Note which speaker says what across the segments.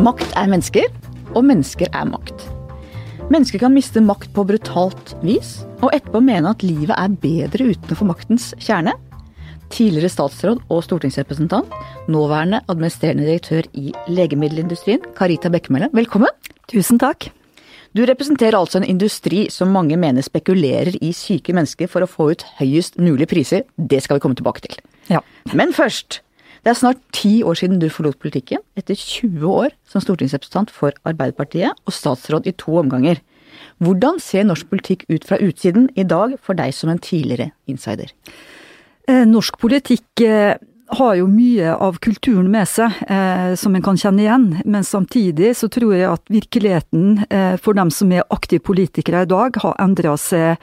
Speaker 1: Makt er mennesker, og mennesker er makt. Mennesker kan miste makt på brutalt vis, og etterpå mene at livet er bedre utenfor maktens kjerne. Tidligere statsråd og stortingsrepresentant, nåværende administrerende direktør i legemiddelindustrien, Karita Bekkemelle, velkommen.
Speaker 2: Tusen takk.
Speaker 1: Du representerer altså en industri som mange mener spekulerer i syke mennesker for å få ut høyest mulig priser. Det skal vi komme tilbake til.
Speaker 2: Ja.
Speaker 1: Men først. Det er snart ti år siden du forlot politikken, etter 20 år som stortingsrepresentant for Arbeiderpartiet og statsråd i to omganger. Hvordan ser norsk politikk ut fra utsiden i dag for deg som en tidligere insider?
Speaker 2: Eh, norsk politikk eh, har jo mye av kulturen med seg eh, som en kan kjenne igjen, men samtidig så tror jeg at virkeligheten for dem som er aktive politikere i dag, har endra seg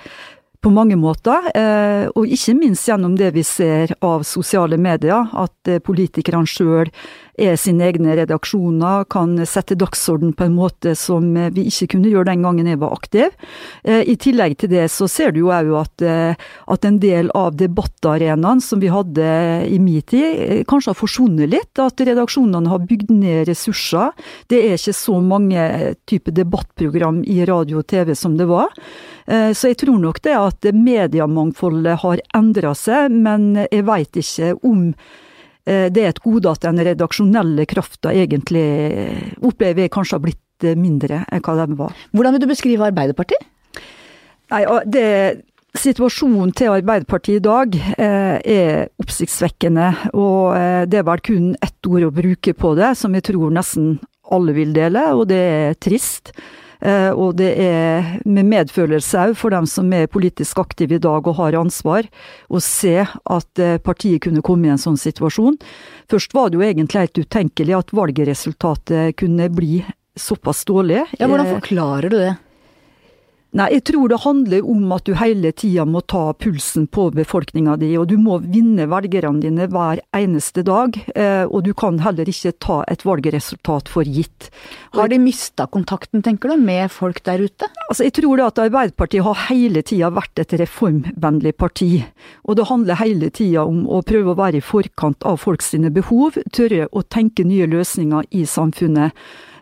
Speaker 2: på mange måter, eh, og ikke minst gjennom det vi ser av sosiale medier, at eh, politikerne sjøl er sine egne redaksjoner, kan sette dagsorden på en måte som eh, vi ikke kunne gjøre den gangen jeg var aktiv. I tillegg til det så ser du jo òg at, at en del av debattarenaen som vi hadde i min tid, kanskje har forsvunnet litt. At redaksjonene har bygd ned ressurser. Det er ikke så mange typer debattprogram i radio og TV som det var. Så jeg tror nok det at mediemangfoldet har endra seg, men jeg veit ikke om eh, det er et gode at den redaksjonelle krafta egentlig opplever jeg kanskje har blitt eh, mindre enn hva den var.
Speaker 1: Hvordan vil du beskrive Arbeiderpartiet?
Speaker 2: Nei, det, Situasjonen til Arbeiderpartiet i dag eh, er oppsiktsvekkende, og eh, det er vel kun ett ord å bruke på det, som jeg tror nesten alle vil dele, og det er trist. Eh, og det er med medfølelse òg for dem som er politisk aktive i dag og har ansvar, å se at eh, partiet kunne komme i en sånn situasjon. Først var det jo egentlig helt utenkelig at valgresultatet kunne bli såpass dårlig.
Speaker 1: Ja, Hvordan eh, forklarer du det?
Speaker 2: Nei, jeg tror det handler om at du hele tida må ta pulsen på befolkninga di, og du må vinne velgerne dine hver eneste dag. Eh, og du kan heller ikke ta et valgresultat for gitt.
Speaker 1: Har de mista kontakten, tenker du, med folk der ute?
Speaker 2: Altså, Jeg tror det at Arbeiderpartiet har hele tida vært et reformvennlig parti. Og det handler hele tida om å prøve å være i forkant av folks behov, tørre å tenke nye løsninger i samfunnet.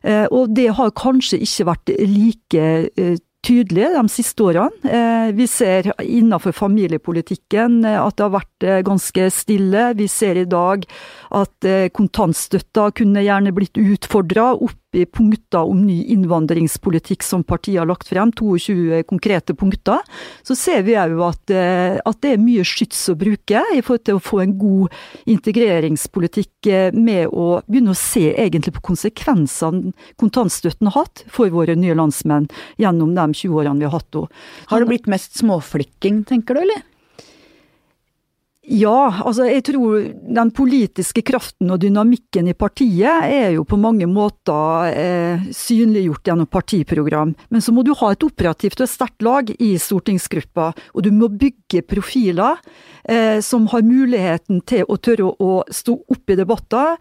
Speaker 2: Eh, og det har kanskje ikke vært like eh, tydelige de siste årene. Eh, vi ser innenfor familiepolitikken eh, at det har vært eh, ganske stille. Vi ser i dag at kontantstøtta kunne gjerne blitt utfordra opp punkter om ny innvandringspolitikk som partiet har lagt frem, 22 konkrete punkter, så ser vi òg at, eh, at, det er mye skyts å bruke i forhold til å få en god integreringspolitikk eh, med å begynne å se egentlig på konsekvensene kontantstøtten har hatt for våre nye landsmenn gjennom de 20 årene vi har hatt henne.
Speaker 1: Har det blitt mest småflikking, tenker du, eller?
Speaker 2: Ja, altså jeg tror den politiske kraften og dynamikken i partiet er jo på mange måter eh, synliggjort gjennom partiprogram. Men så må du ha et operativt og sterkt lag i stortingsgruppa, og du må bygge profiler eh, som har muligheten til å tørre å, stå opp i debatter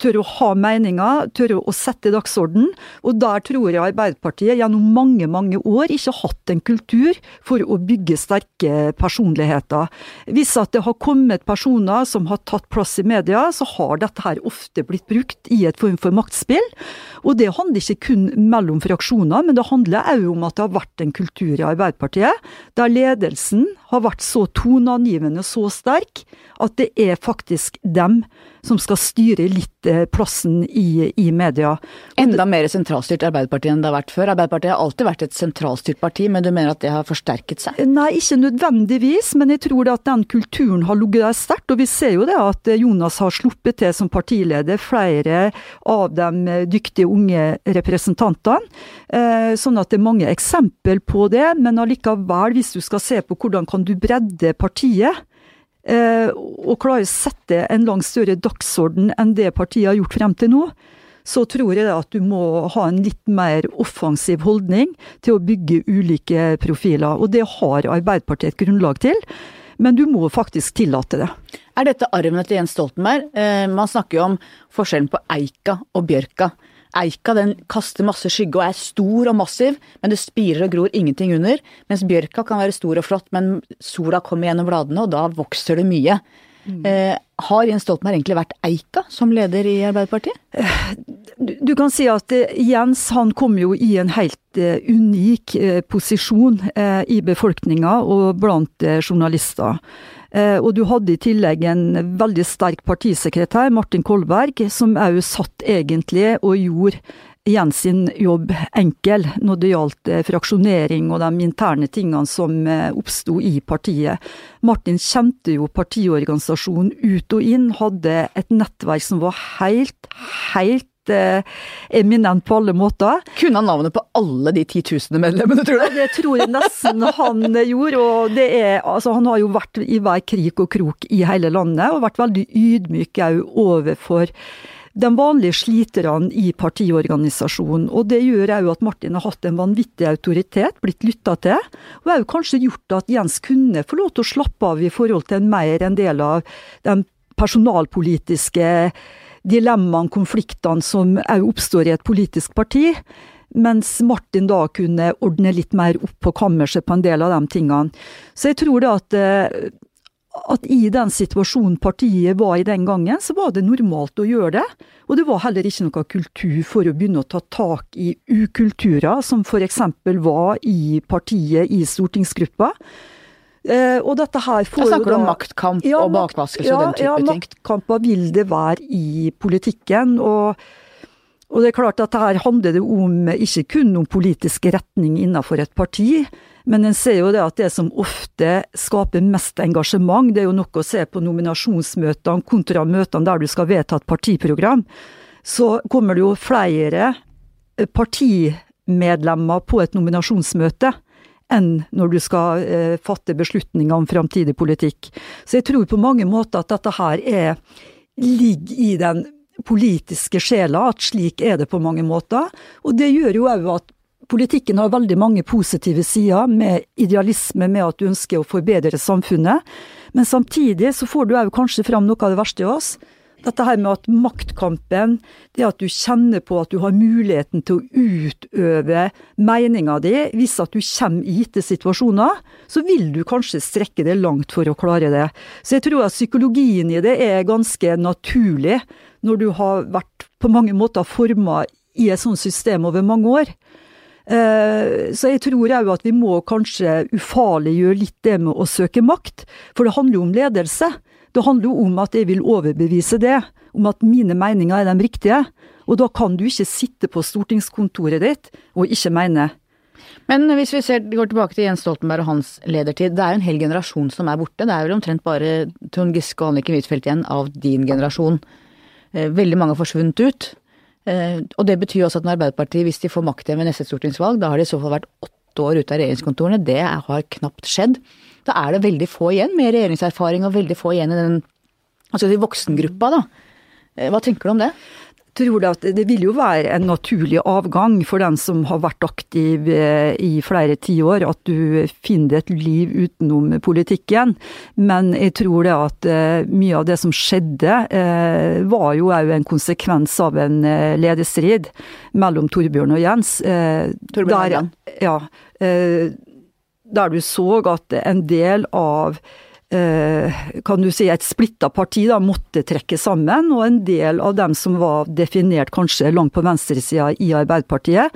Speaker 2: tør å ha meninger, tør å sette dagsorden. Og der tror jeg Arbeiderpartiet gjennom mange, mange år ikke har hatt en kultur for å bygge sterke personligheter. Hvis at det har kommet personer som har tatt plass i media, så har dette her ofte blitt brukt i et form for maktspill. Og det handler ikke kun mellom fraksjoner, men det handler òg om at det har vært en kultur i Arbeiderpartiet der ledelsen har vært så toneangivende, så sterk, at det er faktisk dem som skal styre litt plassen i, i media.
Speaker 1: Enda mer sentralstyrt Arbeiderpartiet enn det har vært før. Arbeiderpartiet har alltid vært et sentralstyrt parti, men du mener at det har forsterket seg?
Speaker 2: Nei, ikke nødvendigvis, men jeg tror at den kulturen har ligget der sterkt. Og vi ser jo det at Jonas har sluppet til som partileder flere av de dyktige unge representantene. Eh, sånn at det er mange eksempel på det, men allikevel, hvis du skal se på hvordan kan du bredde partiet, Eh, og klarer å sette en langt større dagsorden enn det partiet har gjort frem til nå, så tror jeg at du må ha en litt mer offensiv holdning til å bygge ulike profiler. Og det har Arbeiderpartiet et grunnlag til, men du må faktisk tillate det.
Speaker 1: Er dette arven etter Jens Stoltenberg? Eh, man snakker jo om forskjellen på Eika og Bjørka. Eika den kaster masse skygge og er stor og massiv, men det spirer og gror ingenting under. Mens bjørka kan være stor og flott, men sola kommer gjennom bladene, og da vokser det mye. Mm. Eh, har Jens Stoltenberg egentlig vært eika som leder i Arbeiderpartiet?
Speaker 2: Du, du kan si at eh, Jens han kom jo i en helt uh, unik posisjon i befolkninga og blant journalister. Og du hadde i tillegg en veldig sterk partisekretær, Martin Kolberg, som òg satt egentlig og gjorde Jens sin jobb enkel når det gjaldt eh, fraksjonering og de interne tingene som eh, oppsto i partiet. Martin kjente jo partiorganisasjonen ut og inn, hadde et nettverk som var helt, helt eh, eminent på alle måter.
Speaker 1: Kunne han navnet på alle de titusende medlemmene, tror du?
Speaker 2: Det tror jeg nesten han gjorde. og det er, altså Han har jo vært i hver krik og krok i hele landet, og vært veldig ydmyk òg overfor de vanlige sliterne i partiorganisasjonen. Og det gjør òg at Martin har hatt en vanvittig autoritet, blitt lytta til, og òg kanskje gjort at Jens kunne få lov til å slappe av i forhold til en mer en del av de personalpolitiske dilemmaene, konfliktene som òg oppstår i et politisk parti. Mens Martin da kunne ordne litt mer opp på kammerset på en del av de tingene. Så jeg tror da at eh, at i den situasjonen partiet var i den gangen, så var det normalt å gjøre det. Og det var heller ikke noe kultur for å begynne å ta tak i ukulturer, som f.eks. var i partiet i stortingsgruppa.
Speaker 1: Eh, og dette her får jo snakker du om maktkamp ja, og bakvaskelse
Speaker 2: ja,
Speaker 1: og den type
Speaker 2: ja,
Speaker 1: ting?
Speaker 2: Ja, maktkamper vil det være i politikken. og og det er klart at her handler det om, ikke kun om politisk retning innenfor et parti, men en ser jo det at det som ofte skaper mest engasjement, det er jo nok å se på nominasjonsmøtene kontra møtene der du skal vedta et partiprogram. Så kommer det jo flere partimedlemmer på et nominasjonsmøte enn når du skal eh, fatte beslutninger om framtidig politikk. Så jeg tror på mange måter at dette her er, ligger i den politiske sjela, at slik er det på mange måter. Og det gjør jo òg at Politikken har veldig mange positive sider, med idealisme, med at du ønsker å forbedre samfunnet. Men samtidig så får du òg kanskje fram noe av det verste i oss. Dette her med at maktkampen, det at du kjenner på at du har muligheten til å utøve meninga di, hvis at du kommer i gitte situasjoner, så vil du kanskje strekke det langt for å klare det. Så jeg tror at psykologien i det er ganske naturlig, når du har vært på mange måter forma i et sånt system over mange år. Eh, så jeg tror òg at vi må kanskje ufarliggjøre litt det med å søke makt, for det handler jo om ledelse. Det handler jo om at jeg vil overbevise det, om at mine meninger er de riktige. Og da kan du ikke sitte på stortingskontoret ditt og ikke mene.
Speaker 1: Men hvis vi ser, går tilbake til Jens Stoltenberg og hans ledertid, det er jo en hel generasjon som er borte. Det er vel omtrent bare Trond Giske og Anniken Huitfeldt igjen av din generasjon. Eh, veldig mange har forsvunnet ut. Eh, og det betyr også at når Arbeiderpartiet, hvis de får makt igjen ved neste stortingsvalg, da har de i så fall vært åtte år ute av regjeringskontorene. Det har knapt skjedd. Da er det veldig få igjen med regjeringserfaring, og veldig få igjen i den altså de voksengruppa, da. Eh, hva tenker du om det?
Speaker 2: Tror at det vil jo være en naturlig avgang for den som har vært aktiv eh, i flere tiår, at du finner et liv utenom politikken. Men jeg tror det at eh, mye av det som skjedde, eh, var jo òg en konsekvens av en lederstrid mellom Torbjørn og Jens.
Speaker 1: Torbjørn og Jens?
Speaker 2: Ja. Der du så at en del av kan du si, et splitta parti da, måtte trekke sammen, og en del av dem som var definert kanskje langt på venstresida i Arbeiderpartiet,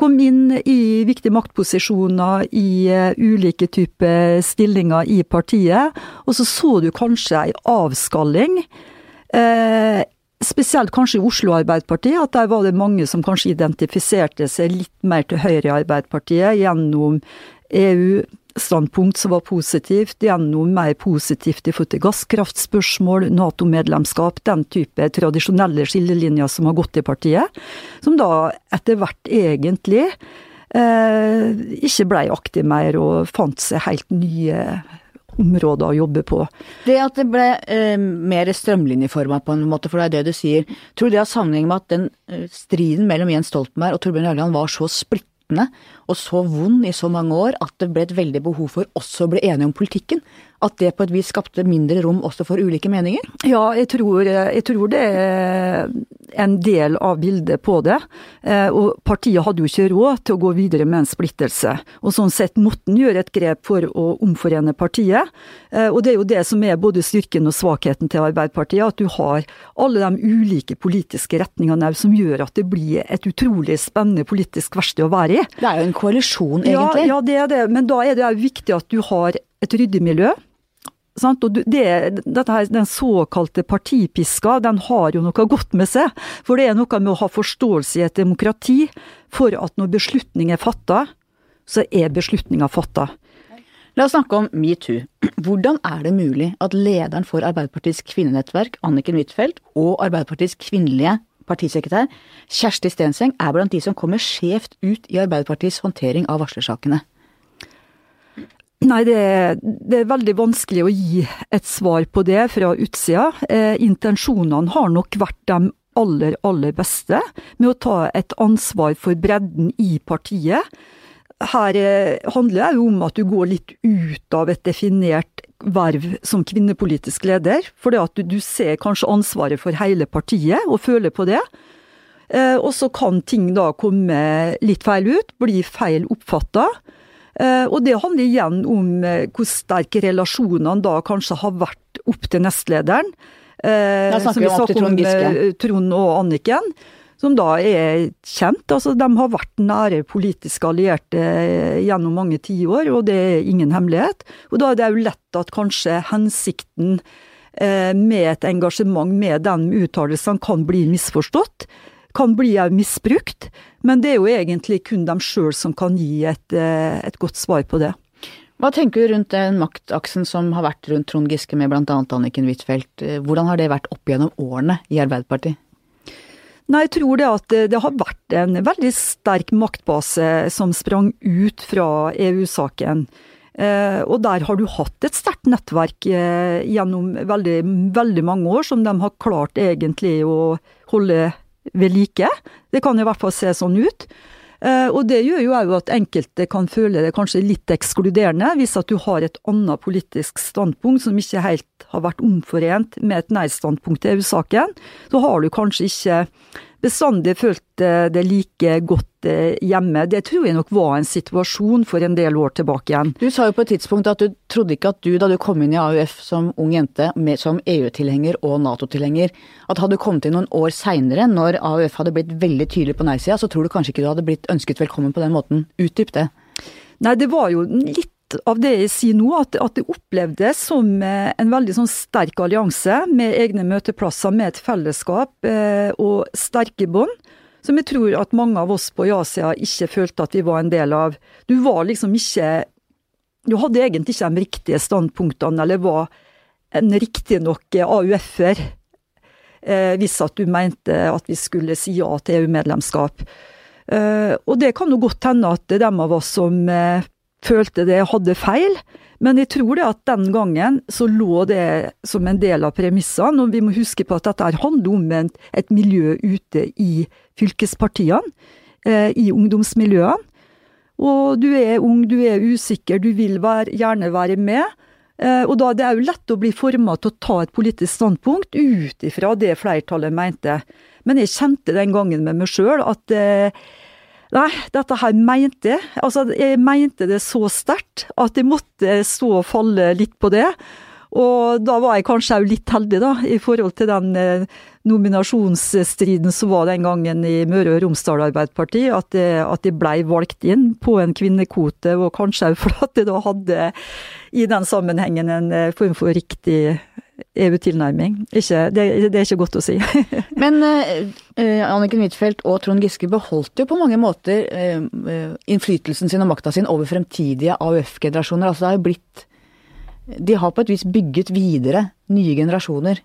Speaker 2: kom inn i viktige maktposisjoner i uh, ulike typer stillinger i partiet. Og så så du kanskje ei avskalling. Uh, spesielt kanskje i Oslo Arbeiderparti, at der var det mange som kanskje identifiserte seg litt mer til høyre i Arbeiderpartiet gjennom EU standpunkt som var positivt, gjennom mer positivt i forhold til gasskraftspørsmål, Nato-medlemskap, den type tradisjonelle skillelinjer som har gått i partiet, som da etter hvert egentlig eh, ikke blei aktiv mer og fant seg helt nye områder å jobbe på.
Speaker 1: Det at det ble eh, mer strømlinjeforma på en måte, for det er det du sier, tror du det har sammenheng med at den eh, striden mellom Jens Stoltenberg og Torbjørn Jagland var så splittende og så vond i så mange år at det ble et veldig behov for også å bli enige om politikken. At det på et vis skapte mindre rom også for ulike meninger?
Speaker 2: Ja, jeg tror, jeg tror det er en del av bildet på det. Eh, og partiet hadde jo ikke råd til å gå videre med en splittelse. Og sånn sett måtte en gjøre et grep for å omforene partiet. Eh, og det er jo det som er både styrken og svakheten til Arbeiderpartiet, at du har alle de ulike politiske retningene som gjør at det blir et utrolig spennende politisk verksted å være i.
Speaker 1: Det er jo en koalisjon, egentlig.
Speaker 2: Ja, ja det er det. Men da er det viktig at du har et ryddig miljø. Det, her, den såkalte partipiska, den har jo noe godt med seg. For det er noe med å ha forståelse i et demokrati for at når beslutning er fatta, så er beslutninga fatta.
Speaker 1: La oss snakke om metoo. Hvordan er det mulig at lederen for Arbeiderpartiets kvinnenettverk, Anniken Huitfeldt, og Arbeiderpartiets kvinnelige partisekretær, Kjersti Stenseng, er blant de som kommer skjevt ut i Arbeiderpartiets håndtering av varslersakene?
Speaker 2: Nei, det er, det er, veldig vanskelig å gi et svar på det fra utsida. Eh, intensjonene har nok vært de aller, aller beste med å ta et ansvar for bredden i partiet. Her eh, handler det om at du går litt ut av et definert verv som kvinnepolitisk leder. For det du, du ser kanskje ansvaret for hele partiet, og føler på det. Eh, og så kan ting da komme litt feil ut, bli feil oppfatta. Eh, og det handler igjen om eh, hvor sterke relasjonene da kanskje har vært opp til nestlederen.
Speaker 1: som da snakker vi om. Trond
Speaker 2: og Anniken. Som da er kjent. altså De har vært nære politiske allierte gjennom mange tiår, og det er ingen hemmelighet. Og da er det jo lett at kanskje hensikten med et engasjement med den uttalelsen kan bli misforstått kan bli misbrukt. Men det er jo egentlig kun dem sjøl som kan gi et, eh, et, godt svar på det.
Speaker 1: Hva tenker du rundt den maktaksen som har vært rundt Trond Giske med bl.a. Anniken Huitfeldt. Eh, hvordan har det vært opp gjennom årene i Arbeiderpartiet?
Speaker 2: Nei, jeg tror det at det har vært en veldig sterk maktbase som sprang ut fra EU-saken. Eh, og der har du hatt et sterkt nettverk gjennom veldig, veldig mange år, som de har klart egentlig å holde ved like. Det kan i hvert fall se sånn ut. Eh, og det gjør jo òg at enkelte kan føle det kanskje litt ekskluderende, hvis at du har et annet politisk standpunkt som ikke helt har vært omforent med et nei-standpunkt i EU-saken. Så har du kanskje ikke bestandig følt det like godt eh, hjemme. Det tror jeg nok var en situasjon for en del år tilbake igjen.
Speaker 1: Du sa jo på et tidspunkt at du trodde ikke at du, da du kom inn i AUF som ung jente, med, som EU-tilhenger og Nato-tilhenger, at hadde du kommet inn noen år seinere, når AUF hadde blitt veldig tydelig på nei-sida, så tror du kanskje ikke du hadde blitt ønsket velkommen på den måten. Utdyp det.
Speaker 2: Nei, det var jo litt av det jeg sier nå, at, at det opplevdes som eh, en veldig sånn sterk allianse med egne møteplasser, med et fellesskap eh, og sterke bånd. Som jeg tror at mange av oss på ja-sida ikke følte at vi var en del av. Du var liksom ikke Du hadde egentlig ikke de riktige standpunktene, eller var en riktig nok AUF-er. Eh, hvis at du mente at vi skulle si ja til EU-medlemskap. Uh, og det kan jo godt hende at dem av oss som eh, følte det hadde feil. Men jeg tror det at den gangen så lå det som en del av premissene. Og vi må huske på at dette handler om et miljø ute i fylkespartiene, eh, i ungdomsmiljøene. Og du er ung, du er usikker, du vil være, gjerne være med. Eh, og da det er jo lett å bli forma til å ta et politisk standpunkt ut ifra det flertallet mente. Men jeg kjente den gangen med meg sjøl at eh, Nei, dette her mente jeg. Altså, jeg mente det så sterkt at jeg måtte stå og falle litt på det. Og da var jeg kanskje òg litt heldig, da, i forhold til den eh, nominasjonsstriden som var den gangen i Møre og Romsdal Arbeiderparti, at jeg, at jeg blei valgt inn på en kvinnekvote, og kanskje òg fordi jeg da hadde i den sammenhengen en eh, form for riktig EU-tilnærming. Det, det, er ikke godt å si.
Speaker 1: Men eh, Anniken Huitfeldt og Trond Giske beholdt jo på mange måter eh, innflytelsen sin og makta sin over fremtidige AUF-generasjoner. Altså det har jo blitt De har på et vis bygget videre nye generasjoner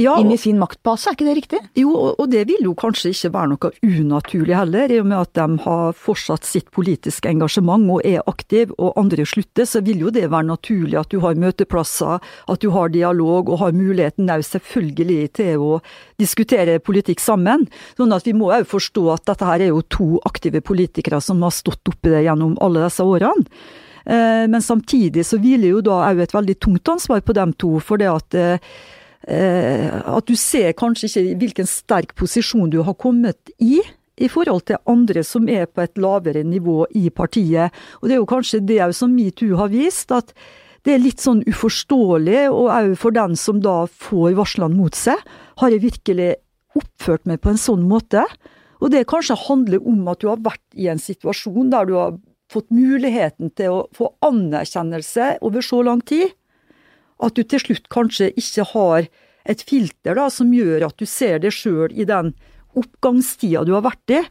Speaker 1: ja, inn i sin maktbase, er ikke det riktig?
Speaker 2: Jo, og det vil jo kanskje ikke være noe unaturlig heller. I og med at de har fortsatt sitt politiske engasjement og er aktive, og andre slutter, så vil jo det være naturlig at du har møteplasser, at du har dialog og har muligheten òg selvfølgelig til å diskutere politikk sammen. Sånn at vi må òg forstå at dette her er jo to aktive politikere som har stått oppi det gjennom alle disse årene. Eh, men samtidig så hviler jo da òg et veldig tungt ansvar på dem to, for det at at du ser kanskje ikke hvilken sterk posisjon du har kommet i i forhold til andre som er på et lavere nivå i partiet. Og det er jo kanskje det som metoo har vist, at det er litt sånn uforståelig, og òg for den som da får varslene mot seg. Har jeg virkelig oppført meg på en sånn måte? Og det kanskje handler om at du har vært i en situasjon der du har fått muligheten til å få anerkjennelse over så lang tid, at du til slutt kanskje ikke har et filter da, som gjør at du ser deg sjøl i den oppgangstida du har vært i.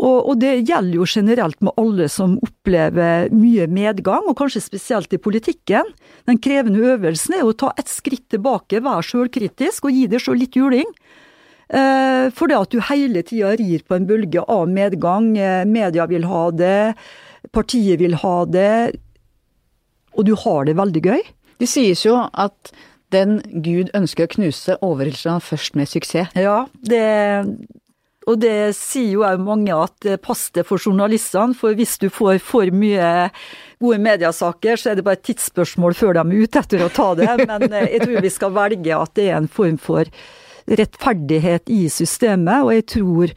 Speaker 2: Og, og, det gjelder jo generelt med alle som opplever mye medgang, og kanskje spesielt i politikken. Den krevende øvelsen er å ta et skritt tilbake, være sjølkritisk og gi deg sjøl litt juling. Eh, for det at du hele tida rir på en bølge av medgang. Eh, media vil ha det, partiet vil ha det, og du har det veldig gøy.
Speaker 1: Det sies jo at den Gud ønsker å knuse, overhilser han først med suksess.
Speaker 2: Ja, det, og det sier jo òg mange at pass passer for journalistene, for hvis du får for mye gode mediasaker, så er det bare et tidsspørsmål før de er ute etter å ta det. Men jeg tror vi skal velge at det er en form for rettferdighet i systemet, og jeg tror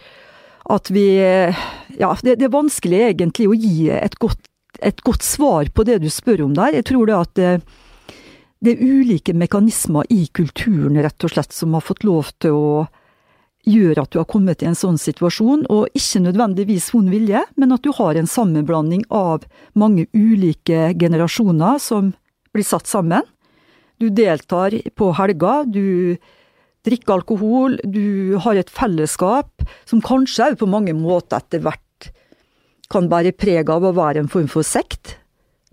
Speaker 2: at vi Ja, det, det er vanskelig egentlig å gi et godt, et godt, svar på det du spør om der. Jeg tror det at det er ulike mekanismer i kulturen, rett og slett, som har fått lov til å gjøre at du har kommet i en sånn situasjon, og ikke nødvendigvis vond vilje, men at du har en sammenblanding av mange ulike generasjoner som blir satt sammen. Du deltar på helger, du drikker alkohol, du har et fellesskap som kanskje òg på mange måter etter hvert kan bære preg av å være en form for sekt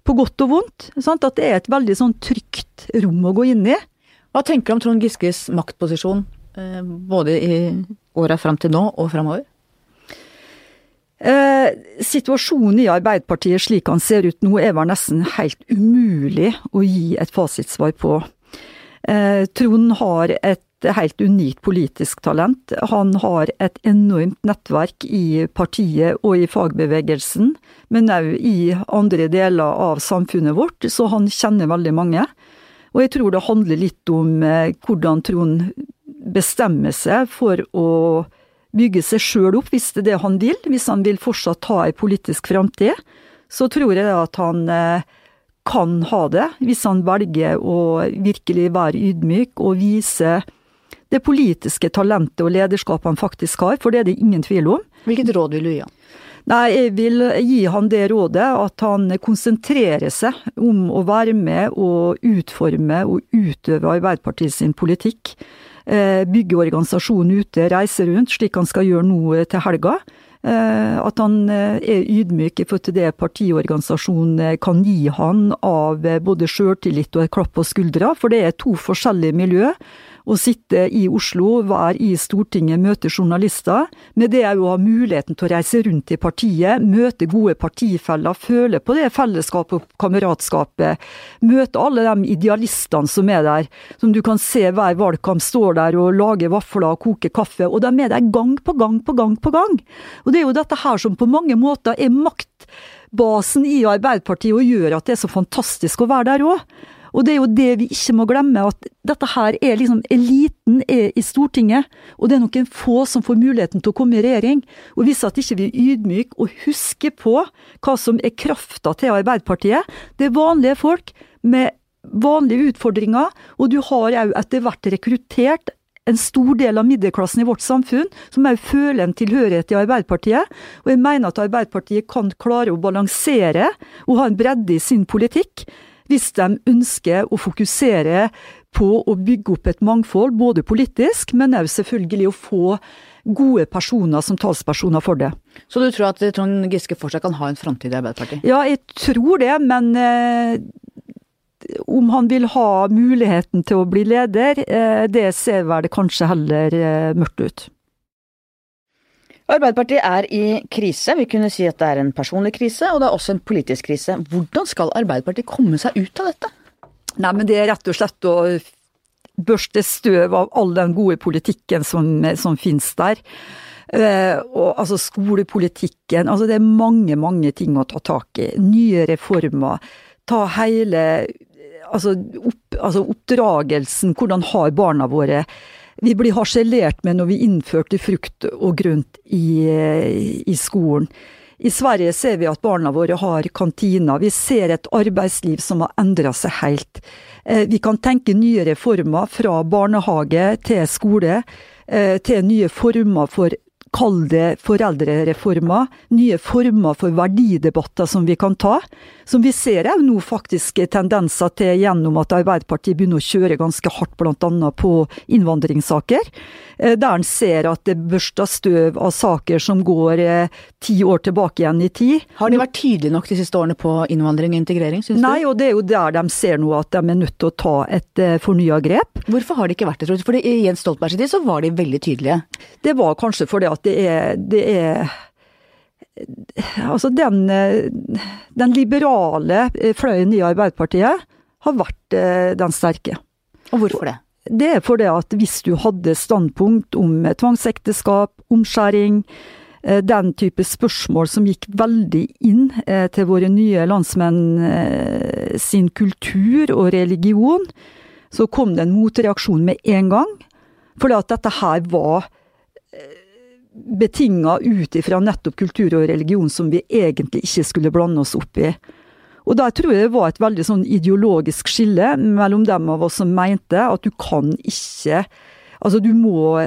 Speaker 2: på godt og vondt. Sant? At det er et veldig sånn trygt rom å gå inn i.
Speaker 1: Hva tenker du om Trond Giskes maktposisjon, eh, både i åra fram til nå og framover?
Speaker 2: Eh, situasjonen i Arbeiderpartiet slik han ser ut nå, er vel nesten helt umulig å gi et fasitsvar på. Eh, Trond har et helt unikt politisk talent. Han har et enormt nettverk i partiet og i fagbevegelsen, men òg i andre deler av samfunnet vårt, så han kjenner veldig mange. Og jeg tror det handler litt om eh, hvordan Trond bestemmer seg for å bygge seg sjøl opp, hvis det er det han vil. Hvis han vil fortsatt ha ei politisk framtid, så tror jeg at han eh, kan ha det, hvis han velger å virkelig være ydmyk og vise det politiske talentet og lederskapet han faktisk har, for det er det ingen tvil om.
Speaker 1: Hvilket råd vil du gi han?
Speaker 2: Nei, jeg vil gi han det rådet at han konsentrerer seg om å være med og utforme og utøve Arbeiderpartiet sin politikk. Eh, bygge organisasjonen ute, reise rundt, slik han skal gjøre nå til helga. Eh, at han eh, er ydmyk i forhold til det partiorganisasjonen kan gi han av både sjøltillit og et klapp på skuldra, for det er to forskjellige miljø å sitte i Oslo, være i Stortinget, møte journalister. Med det òg å ha muligheten til å reise rundt i partiet, møte gode partifeller, føle på det fellesskapet og kameratskapet. Møte alle de idealistene som er der, som du kan se hver valgkamp står der og lager vafler og koker kaffe. Og de er der gang på gang på gang på gang. Og det er jo dette her som på mange måter er maktbasen i Arbeiderpartiet og gjør at det er så fantastisk å være der òg. Og det er jo det vi ikke må glemme, at dette her er liksom Eliten er i Stortinget, og det er noen få som får muligheten til å komme i regjering. Og hvis at ikke vi er ydmyke og husker på hva som er krafta til Arbeiderpartiet, det er vanlige folk med vanlige utfordringer, og du har òg etter hvert rekruttert en stor del av middelklassen i vårt samfunn, som òg føler en tilhørighet i Arbeiderpartiet. Og jeg mener at Arbeiderpartiet kan klare å balansere og ha en bredde i sin politikk hvis de ønsker å fokusere på å bygge opp et mangfold, både politisk, men òg selvfølgelig å få gode personer som talspersoner for det.
Speaker 1: Så du tror at Trond Giske fortsatt kan ha en framtid i Arbeiderpartiet?
Speaker 2: Ja, jeg tror det, men eh, om han vil ha muligheten til å bli leder, eh, det ser vel kanskje heller eh, mørkt ut.
Speaker 1: Arbeiderpartiet er i krise. Vi kunne si at det er en personlig krise, og det er også en politisk krise. Hvordan skal Arbeiderpartiet komme seg ut av dette?
Speaker 2: Nei, men Det er rett og slett å børste støv av all den gode politikken som, som finnes der. Eh, og altså skolepolitikken. Altså det er mange, mange ting å ta tak i. Nye reformer. Ta hele altså, opp, altså oppdragelsen. Hvordan har barna våre Vi blir harselert med når vi innførte frukt og grønt i, i skolen. I Sverige ser vi at barna våre har kantiner. Vi ser et arbeidsliv som har endra seg helt. Eh, vi kan tenke nye reformer fra barnehage til skole, eh, til nye former for kall det foreldrereformer, nye former for verdidebatter som vi kan ta. Som vi ser òg nå faktisk tendenser til gjennom at Arbeiderpartiet begynner å kjøre ganske hardt bl.a. på innvandringssaker. Eh, der en ser at det børster støv av saker som går eh, ti år tilbake igjen i tid.
Speaker 1: Har de vært tydelige nok de siste årene på innvandring og integrering, syns du?
Speaker 2: Nei, og det er jo der de ser nå at de er nødt til å ta et uh, fornya grep.
Speaker 1: Hvorfor har de ikke vært det, tror du? For i Jens Stoltenbergs tid så var de veldig tydelige.
Speaker 2: Det var kanskje fordi at det er, det er Altså den, den, liberale fløyen i Arbeiderpartiet har vært eh, den sterke.
Speaker 1: Og hvorfor det?
Speaker 2: Det er fordi at hvis du hadde standpunkt om tvangsekteskap, omskjæring, eh, den type spørsmål som gikk veldig inn eh, til våre nye landsmenn sin kultur og religion, så kom det en motreaksjon med en gang. Fordi at dette her var betinga ut ifra nettopp kultur og religion som vi egentlig ikke skulle blande oss opp i. Og der tror jeg det var et veldig sånn ideologisk skille mellom dem av oss som mente at du kan ikke Altså, du må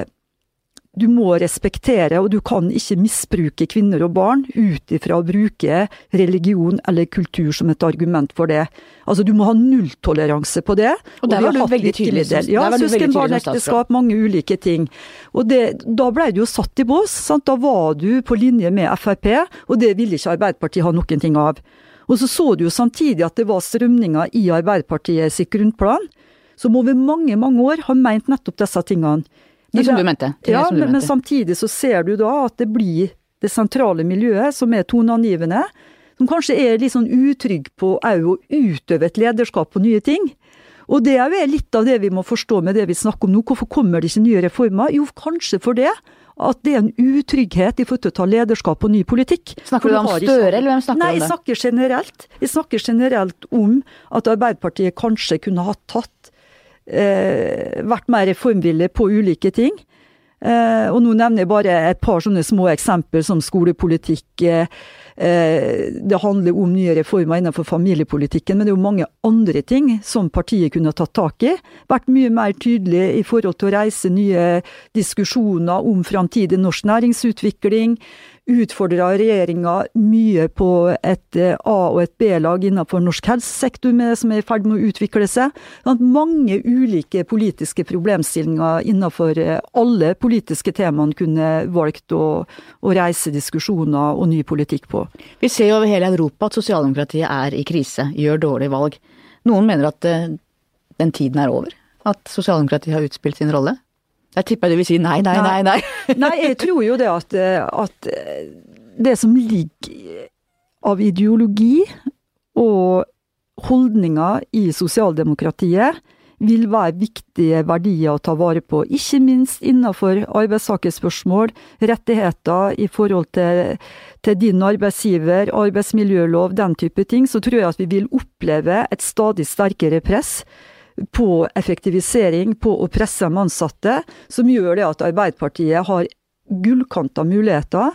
Speaker 2: du må respektere, og du kan ikke misbruke kvinner og barn ut ifra å bruke religion eller kultur som et argument for det. Altså, du må ha nulltoleranse på det.
Speaker 1: Og der var du veldig tydelig. Del.
Speaker 2: Ja, søskenbarnekteskap, mange ulike ting. Og det, da ble du jo satt i bås. Sant? Da var du på linje med Frp, og det ville ikke Arbeiderpartiet ha noen ting av. Og så så du jo samtidig at det var strømninger i Arbeiderpartiet sitt grunnplan, som over mange, mange år har meint nettopp disse tingene.
Speaker 1: Det som du mente.
Speaker 2: ja,
Speaker 1: du
Speaker 2: men, men, samtidig så ser du da at det blir det sentrale miljøet som er toneangivende, som kanskje er litt sånn utrygg på òg å utøve et lederskap på nye ting. Og det er jo litt av det vi må forstå med det vi snakker om nå. Hvorfor kommer det ikke nye reformer? Jo, kanskje for det at det er en utrygghet i forhold til å ta lederskap på ny politikk.
Speaker 1: Snakker du om Støre, eller hvem snakker
Speaker 2: du
Speaker 1: om det?
Speaker 2: Nei, jeg snakker generelt. Jeg snakker generelt om at Arbeiderpartiet kanskje kunne ha tatt vært mer reformvillig på ulike ting. Eh, og nå nevner jeg bare et par sånne små eksempler som skolepolitikk. Eh, eh, det handler om nye reformer innenfor familiepolitikken, men det er jo mange andre ting som partiet kunne tatt tak i. Vært mye mer tydelig i forhold til å reise nye diskusjoner om framtidig norsk næringsutvikling utfordra regjeringa mye på et eh, A- og et B-lag innenfor norsk helsesektor med, som er i ferd med å utvikle seg. Mange ulike politiske problemstillinger innenfor eh, alle politiske temaene kunne valgt å, å reise diskusjoner og ny politikk på.
Speaker 1: Vi ser jo over hele Europa at sosialdemokratiet er i krise, gjør dårlige valg. Noen mener at eh, den tiden er over? At sosialdemokratiet har utspilt sin rolle? Jeg tipper du vil si nei, nei, nei. Nei,
Speaker 2: nei jeg tror jo det at, at, det som ligger av ideologi og holdninger i sosialdemokratiet, vil være viktige verdier å ta vare på. Ikke minst innenfor arbeidstakerspørsmål, rettigheter i forhold til, til din arbeidsgiver, arbeidsmiljølov, den type ting. Så tror jeg at vi vil oppleve et stadig sterkere press på effektivisering, på å presse de ansatte, som gjør det at Arbeiderpartiet har gullkanta muligheter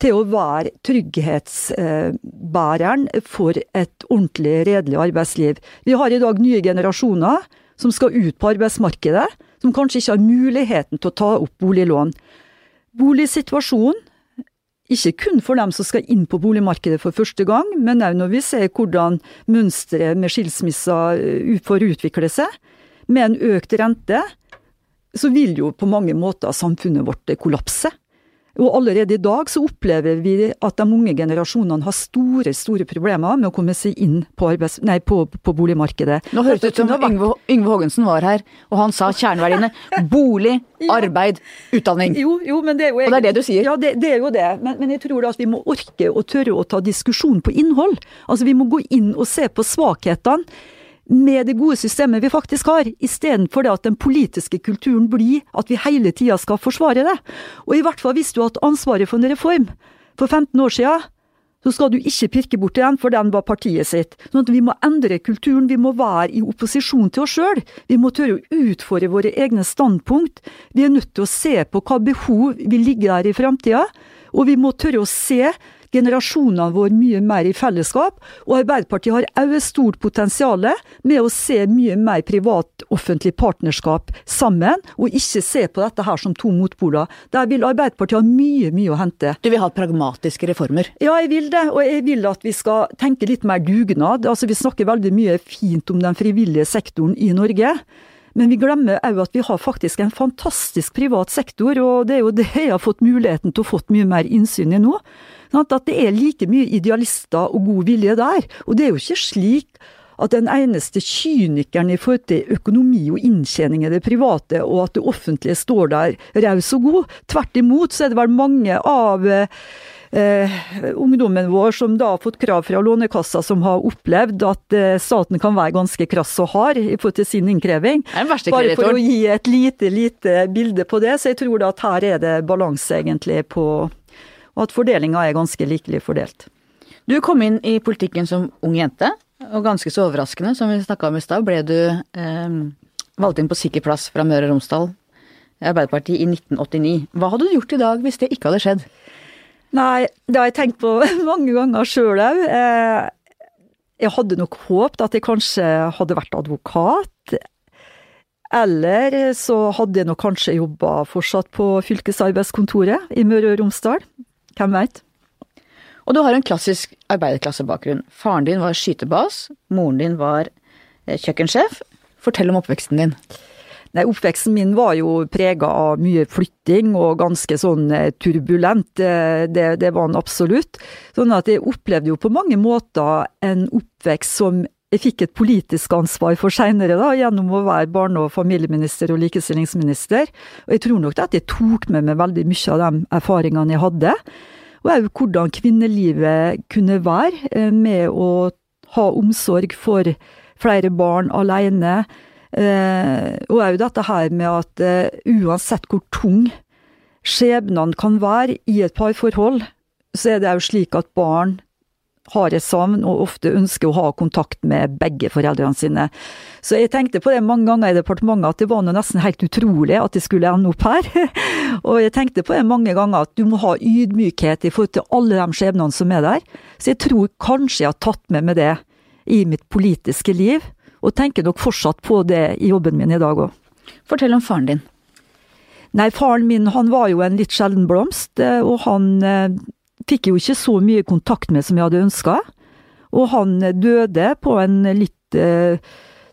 Speaker 2: til å være trygghetsbæreren for et ordentlig, redelig arbeidsliv. Vi har i dag nye generasjoner som skal ut på arbeidsmarkedet, som kanskje ikke har muligheten til å ta opp boliglån. Boligsituasjonen ikke kun for dem som skal inn på boligmarkedet for første gang, men òg når vi ser hvordan mønsteret med skilsmisser eh, får utvikle seg. Med en økt rente, så vil jo på mange måter samfunnet vårt kollapse. Og allerede i dag så opplever vi at de unge generasjonene har store store problemer med å komme seg inn på, arbeids, nei, på, på boligmarkedet.
Speaker 1: Nå hørte det ut som Yngve, Yngve Haagensen var her, og han sa kjerneverdiene bolig, arbeid, utdanning.
Speaker 2: Jo, jo, men det er jo
Speaker 1: og det er det du sier?
Speaker 2: Ja, det, det er jo det. Men, men, jeg tror da at vi må orke og tørre å ta diskusjon på innhold. Altså Vi må gå inn og se på svakhetene med det gode systemet vi faktisk har, istedenfor at den politiske kulturen blir at vi hele tida skal forsvare det. Og i hvert fall hvis du har hatt ansvaret for en reform for 15 år siden, så skal du ikke pirke bort den, for den var partiet sitt. Sånn at vi må endre kulturen, vi må være i opposisjon til oss sjøl. Vi må tørre å utfordre våre egne standpunkt. Vi er nødt til å se på hva behov vil ligge der i framtida, og vi må tørre å se generasjonene våre mye mer i fellesskap. Og Arbeiderpartiet har òg et stort potensial med å se mye mer privat-offentlig partnerskap sammen, og ikke se på dette her som to motpoler. Der vil Arbeiderpartiet ha mye, mye å hente.
Speaker 1: Du vil ha pragmatiske reformer?
Speaker 2: Ja, jeg vil det. Og jeg vil at vi skal tenke litt mer dugnad. Altså, Vi snakker veldig mye fint om den frivillige sektoren i Norge. Men vi glemmer òg at vi har faktisk en fantastisk privat sektor, og det er jo det jeg har fått muligheten til å fått mye mer innsyn i nå. At det er like mye idealister og god vilje der. Og det er jo ikke slik at den eneste kynikeren i forhold til økonomi og inntjening i det private, og at det offentlige står der raus og god. Tvert imot så er det vel mange av eh, ungdommen vår som da har fått krav fra Lånekassa, som har opplevd at eh, staten kan være ganske krass og hard i forhold til sin innkreving. Bare for å gi et lite, lite bilde på det, så jeg tror da at her er det balanse egentlig på og at fordelinga er ganske likelig fordelt.
Speaker 1: Du kom inn i politikken som ung jente, og ganske så overraskende, som vi snakka om i stad, ble du eh, valgt inn på sikker plass fra Møre og Romsdal Arbeiderpartiet i 1989. Hva hadde du gjort i dag hvis det ikke hadde skjedd?
Speaker 2: Nei, det har jeg tenkt på mange ganger sjøl òg. Eh, jeg hadde nok håpet at jeg kanskje hadde vært advokat. Eller så hadde jeg nok kanskje jobba fortsatt på fylkesarbeidskontoret i Møre og Romsdal. Hvem veit?
Speaker 1: Og du har en klassisk arbeiderklassebakgrunn. Faren din var skytebas, moren din var eh, kjøkkensjef. Fortell om oppveksten din.
Speaker 2: Nei, Oppveksten min var jo prega av mye flytting og ganske sånn eh, turbulent. Eh, det, det var den absolutt. Sånn at jeg opplevde jo på mange måter en oppvekst som jeg fikk et politisk ansvar for seinere, gjennom å være barne- og familieminister og likestillingsminister. Og jeg tror nok at jeg tok med meg veldig mye av de erfaringene jeg hadde. Og òg hvordan kvinnelivet kunne være, eh, med å ha omsorg for flere barn alene. Eh, og òg dette her med at eh, uansett hvor tung skjebnene kan være i et parforhold, så er det òg slik at barn har et savn og ofte ønsker å ha kontakt med begge foreldrene sine. Så jeg tenkte på det mange ganger i departementet at det var nesten helt utrolig at det skulle ende opp her. og jeg tenkte på det mange ganger at du må ha ydmykhet i forhold til alle de skjebnene som er der. Så jeg tror kanskje jeg har tatt med meg det i mitt politiske liv, og tenker nok fortsatt på det i jobben min i dag òg.
Speaker 1: Fortell om faren din.
Speaker 2: Nei, faren min han var jo en litt sjelden blomst, eh, og han fikk jo ikke så mye kontakt med som jeg hadde ønska. Og han døde på en litt eh,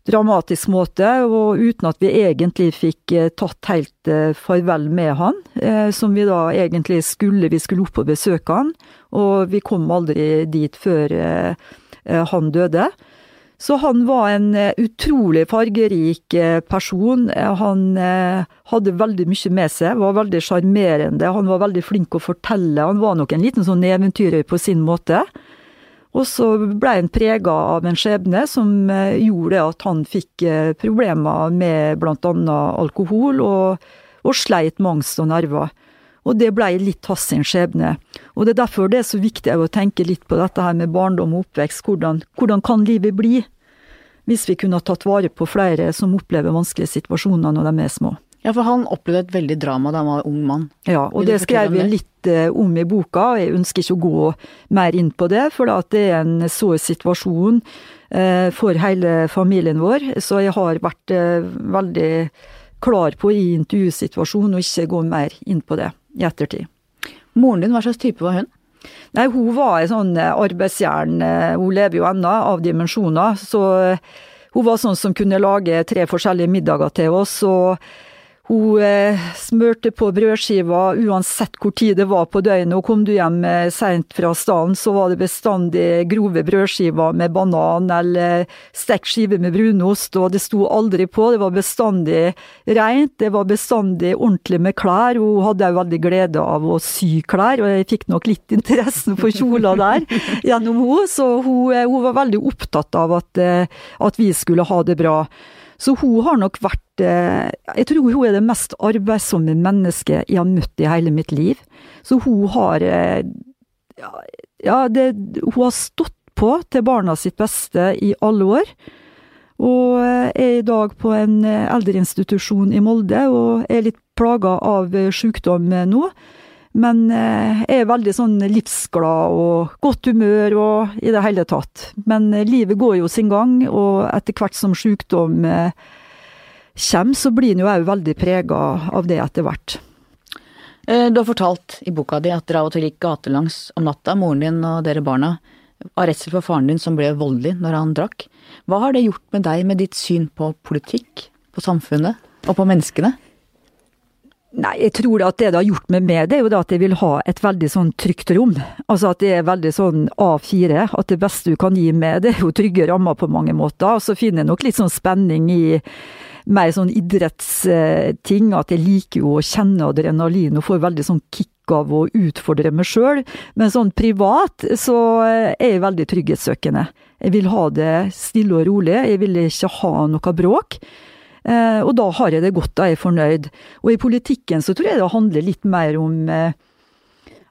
Speaker 2: dramatisk måte, og uten at vi egentlig fikk eh, tatt helt eh, farvel med han. Eh, som vi da egentlig skulle. Vi skulle opp og besøke han, og vi kom aldri dit før eh, eh, han døde. Så han var en eh, utrolig fargerik eh, person. Eh, han hadde veldig mye med seg, var veldig sjarmerende. Han var veldig flink å fortelle. Han var nok en liten sånn eventyrer på sin måte. Og så ble han prega av en skjebne som gjorde at han fikk problemer med annet alkohol, og, og sleit med angst og nerver. Og det blei litt hans sin skjebne. Og det er derfor det er så viktig å tenke litt på dette her med barndom og oppvekst. Hvordan, hvordan kan livet bli? Hvis vi kunne ha tatt vare på flere som opplever vanskelige situasjoner når de er små.
Speaker 1: Ja, for han opplevde et veldig drama da han var ung mann.
Speaker 2: Ja, og det skrev jeg litt eh, om i boka. Jeg ønsker ikke å gå mer inn på det, for det er en sår situasjon eh, for hele familien vår. Så jeg har vært eh, veldig klar på i intervjusituasjonen å ikke gå mer inn på det i ettertid.
Speaker 1: Moren din, hva slags type var hun?
Speaker 2: Nei, hun var ei sånn eh, arbeidsjern. Eh, hun lever jo ennå, av dimensjoner. Så eh, hun var sånn som kunne lage tre forskjellige middager til oss. og hun eh, smørte på brødskiva uansett hvor tid det var på døgnet, og kom du hjem eh, seint fra staden, så var det bestandig grove brødskiver med banan eller stekt skive med brunost, og det sto aldri på. Det var bestandig rent, det var bestandig ordentlig med klær. Hun hadde òg veldig glede av å sy klær, og jeg fikk nok litt interessen for kjoler der gjennom henne, så hun, eh, hun, var veldig opptatt av at, at vi skulle ha det bra. Så hun har nok vært eh, Jeg tror hun er det mest arbeidsomme mennesket jeg har møtt i hele mitt liv. Så hun har eh, Ja, det, hun har stått på til barna sitt beste i alle år. Og eh, er i dag på en eldreinstitusjon i Molde og er litt plaga av sykdom nå. Men jeg eh, er veldig sånn livsglad og godt humør og i det hele tatt. Men eh, livet går jo sin gang, og etter hvert som sykdom eh, kommer, så blir en jo òg veldig prega av det etter hvert.
Speaker 1: Du har fortalt i boka di at dere av og til gikk gatelangs om natta, moren din og dere barna, av redsel for faren din som ble voldelig når han drakk. Hva har det gjort med deg med ditt syn på politikk, på samfunnet og på menneskene?
Speaker 2: Nei, jeg tror at det det har gjort med meg, det er jo at jeg vil ha et veldig sånn trygt rom. Altså at det er veldig sånn A4. At det beste du kan gi meg, det er jo trygge rammer på mange måter. Og så finner jeg nok litt sånn spenning i mer sånn idrettsting. At jeg liker jo å kjenne adrenalin og får veldig sånn kick av å utfordre meg sjøl. Men sånn privat så er jeg veldig trygghetssøkende. Jeg vil ha det stille og rolig. Jeg vil ikke ha noe bråk. Eh, og da har jeg det godt, da er fornøyd. Og i politikken så tror jeg det handler litt mer om eh,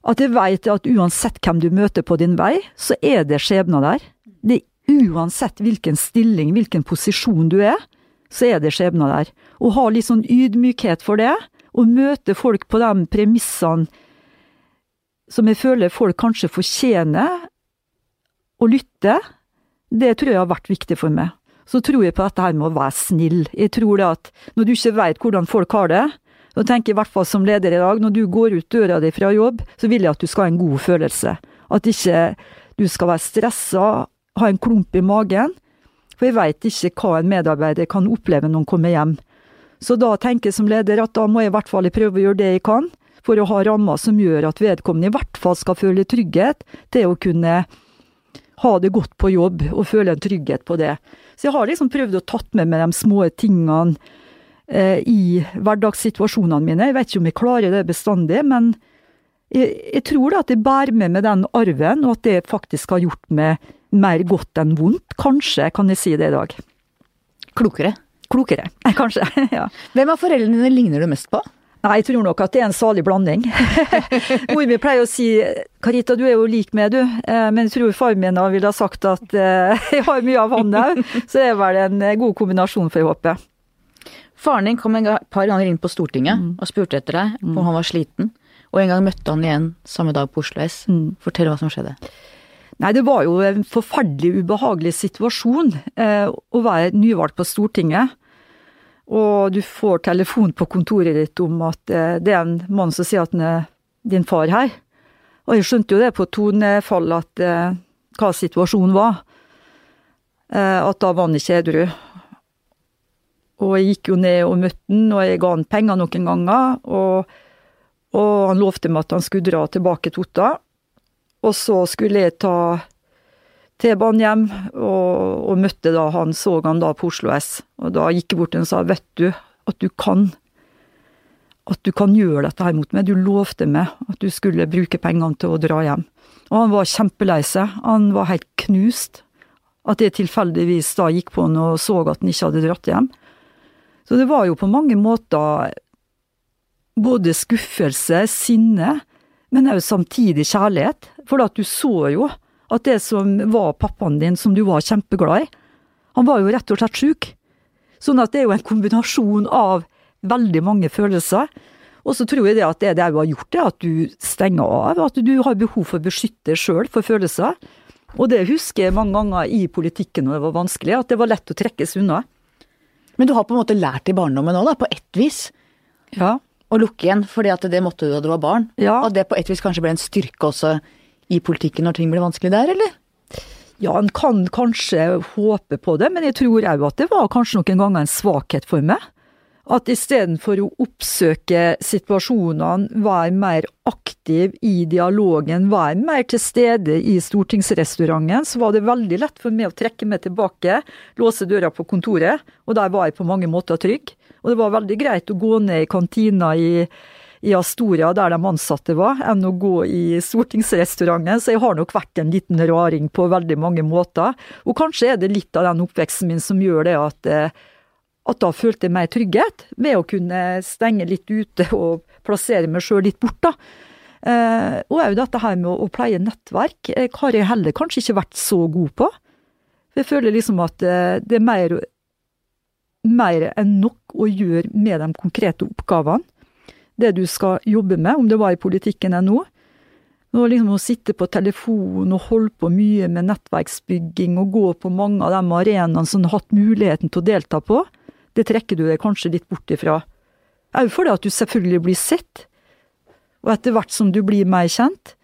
Speaker 2: at jeg veit at uansett hvem du møter på din vei, så er det skjebner der. Det uansett hvilken stilling, hvilken posisjon du er, så er det skjebner der. Å ha litt sånn ydmykhet for det, og møte folk på de premissene som jeg føler folk kanskje fortjener å lytte, det tror jeg har vært viktig for meg så tror jeg på dette her med å være snill. Jeg tror det at når du ikke veit hvordan folk har det, og tenker i hvert fall som leder i dag, når du går ut døra di fra jobb, så vil jeg at du skal ha en god følelse. At ikke du skal være stressa, ha en klump i magen. For jeg veit ikke hva en medarbeider kan oppleve når han kommer hjem. Så da tenker jeg som leder at da må jeg i hvert fall prøve å gjøre det jeg kan, for å ha rammer som gjør at vedkommende i hvert fall skal føle trygghet til å kunne ha det godt på jobb og føle en trygghet på det. Så jeg har liksom prøvd å tatt med meg de små tingene eh, i hverdagssituasjonene mine. Jeg vet ikke om jeg klarer det bestandig, men jeg, jeg tror da at jeg bærer med meg den arven, og at det faktisk har gjort meg mer godt enn vondt. Kanskje kan jeg si det i dag.
Speaker 1: Klokere?
Speaker 2: Klokere, kanskje. ja.
Speaker 1: Hvem av foreldrene dine ligner du mest på?
Speaker 2: Nei, jeg tror nok at det er en salig blanding. Mor mi pleier å si 'Karita, du er jo lik meg, du', eh, men jeg tror far min ville ha sagt at eh, jeg har mye av han òg, så det er vel en eh, god kombinasjon, får jeg håpe.
Speaker 1: Faren din kom et par ganger inn på Stortinget mm. og spurte etter deg om mm. han var sliten, og en gang møtte han igjen samme dag på Oslo S. Mm. Fortell hva som skjedde.
Speaker 2: Nei, det var jo en forferdelig ubehagelig situasjon eh, å være nyvalgt på Stortinget. Og du får telefon på kontoret ditt om at eh, det er en mann som sier at han er din far her. Og jeg skjønte jo det på tonefall at eh, hva situasjonen var. Eh, at da var han ikke edru. Og jeg gikk jo ned og møtte han, og jeg ga han penger noen ganger. Og, og han lovte meg at han skulle dra tilbake til Otta. Og så skulle jeg ta T-banen hjem, og, og, møtte da han, så han da på Oslo S. Og da gikk jeg bort til ham og sa, vet du at du kan at du kan gjøre dette her mot meg. Du lovte meg at du skulle bruke pengene til å dra hjem. Og han var kjempelei seg. Han var helt knust. At jeg tilfeldigvis da gikk på han og så at han ikke hadde dratt hjem. Så det var jo på mange måter både skuffelse, sinne, men òg samtidig kjærlighet. For at du så jo at det som var pappaen din, som du var kjempeglad i, han var jo rett og slett sjuk. Sånn at det er jo en kombinasjon av veldig mange følelser. Og så tror jeg det at det det har gjort, er at du stenger av. At du har behov for å beskytte deg sjøl for følelser. Og det husker jeg mange ganger i politikken når det var vanskelig, at det var lett å trekkes unna.
Speaker 1: Men du har på en måte lært i barndommen òg, på ett vis.
Speaker 2: Ja.
Speaker 1: Å lukke igjen, fordi at det måtte du da du var barn.
Speaker 2: Ja.
Speaker 1: Og det på ett vis kanskje ble en styrke også i politikken når ting blir vanskelig der, eller?
Speaker 2: Ja, en kan kanskje håpe på det, men jeg tror òg at det var kanskje noen ganger en svakhet for meg. At istedenfor å oppsøke situasjonene, være mer aktiv i dialogen, være mer til stede i stortingsrestauranten, så var det veldig lett for meg å trekke meg tilbake, låse døra på kontoret, og der var jeg på mange måter trygg. Og det var veldig greit å gå ned i kantina i, i Astoria, der de ansatte var, enn å gå i stortingsrestauranten, så jeg har nok vært en liten raring på veldig mange måter. Og kanskje er det litt av den oppveksten min som gjør det at eh, at da følte jeg mer trygghet ved å kunne stenge litt ute og plassere meg sjøl litt bort, da. Eh, og òg dette her med å, pleie nettverk eh, har jeg heller kanskje ikke vært så god på. Jeg føler liksom at det er mer, mer enn nok å gjøre med de konkrete oppgavene. Det du skal jobbe med, om det var i politikken enn nå. Nå liksom Å sitte på telefon og holde på mye med nettverksbygging og gå på mange av de arenaene som du har hatt muligheten til å delta på, det trekker du deg kanskje litt bort ifra. Òg fordi at du selvfølgelig blir sett, og etter hvert som du blir mer kjent,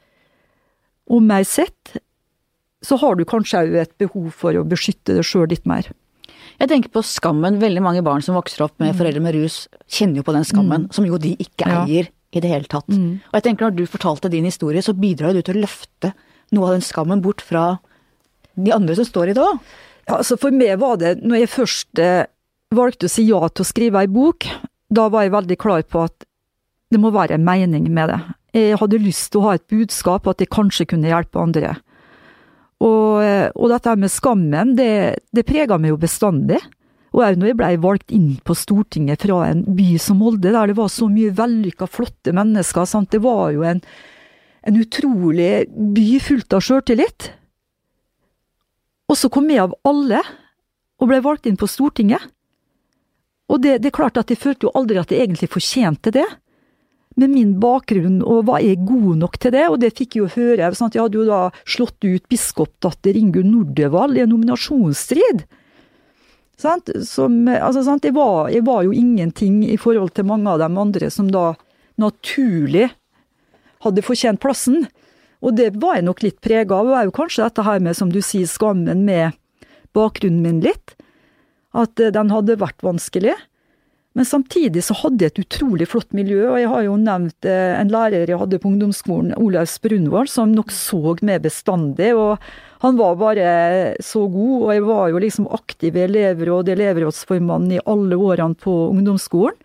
Speaker 2: og mer sett, så har du kanskje òg et behov for å beskytte deg sjøl litt mer.
Speaker 1: Jeg tenker på skammen. Veldig mange barn som vokser opp med mm. foreldre med rus, kjenner jo på den skammen, mm. som jo de ikke eier ja. i det hele tatt. Mm. Og jeg tenker når du fortalte din historie, så bidrar du til å løfte noe av den skammen bort fra de andre som står i det òg.
Speaker 2: Ja, altså for meg var det, når jeg først eh, valgte å si ja til å skrive ei bok, da var jeg veldig klar på at det må være en mening med det. Jeg hadde lyst til å ha et budskap, at jeg kanskje kunne hjelpe andre. Og, og dette med skammen, det, det prega meg jo bestandig. Og òg når jeg blei valgt inn på Stortinget fra en by som Molde, der det var så mye vellykka, flotte mennesker. Sant? Det var jo en, en utrolig by fullt av sjøltillit. Og så kom jeg av alle, og blei valgt inn på Stortinget. Og det, det, er klart at jeg følte jo aldri at jeg egentlig fortjente det. Med min bakgrunn, og var jeg god nok til det? Og det fikk jeg jo høre. Sant? Jeg hadde jo da slått ut biskopdatter Ingunn Nordevall i en nominasjonsstrid. Sant? Som, altså, sant? Jeg, var, jeg var jo ingenting i forhold til mange av de andre som da naturlig hadde fortjent plassen. Og det var jeg nok litt prega av. Og er jo kanskje dette her med, som du sier, skammen med bakgrunnen min litt at eh, den hadde vært vanskelig. Men samtidig så hadde jeg et utrolig flott miljø, og jeg har jo nevnt eh, en lærer jeg hadde på ungdomsskolen, Olaus Brunvold, som nok så meg bestandig. og Han var bare så god, og jeg var jo liksom aktiv i elevråd, elevrådsformann i alle årene på ungdomsskolen.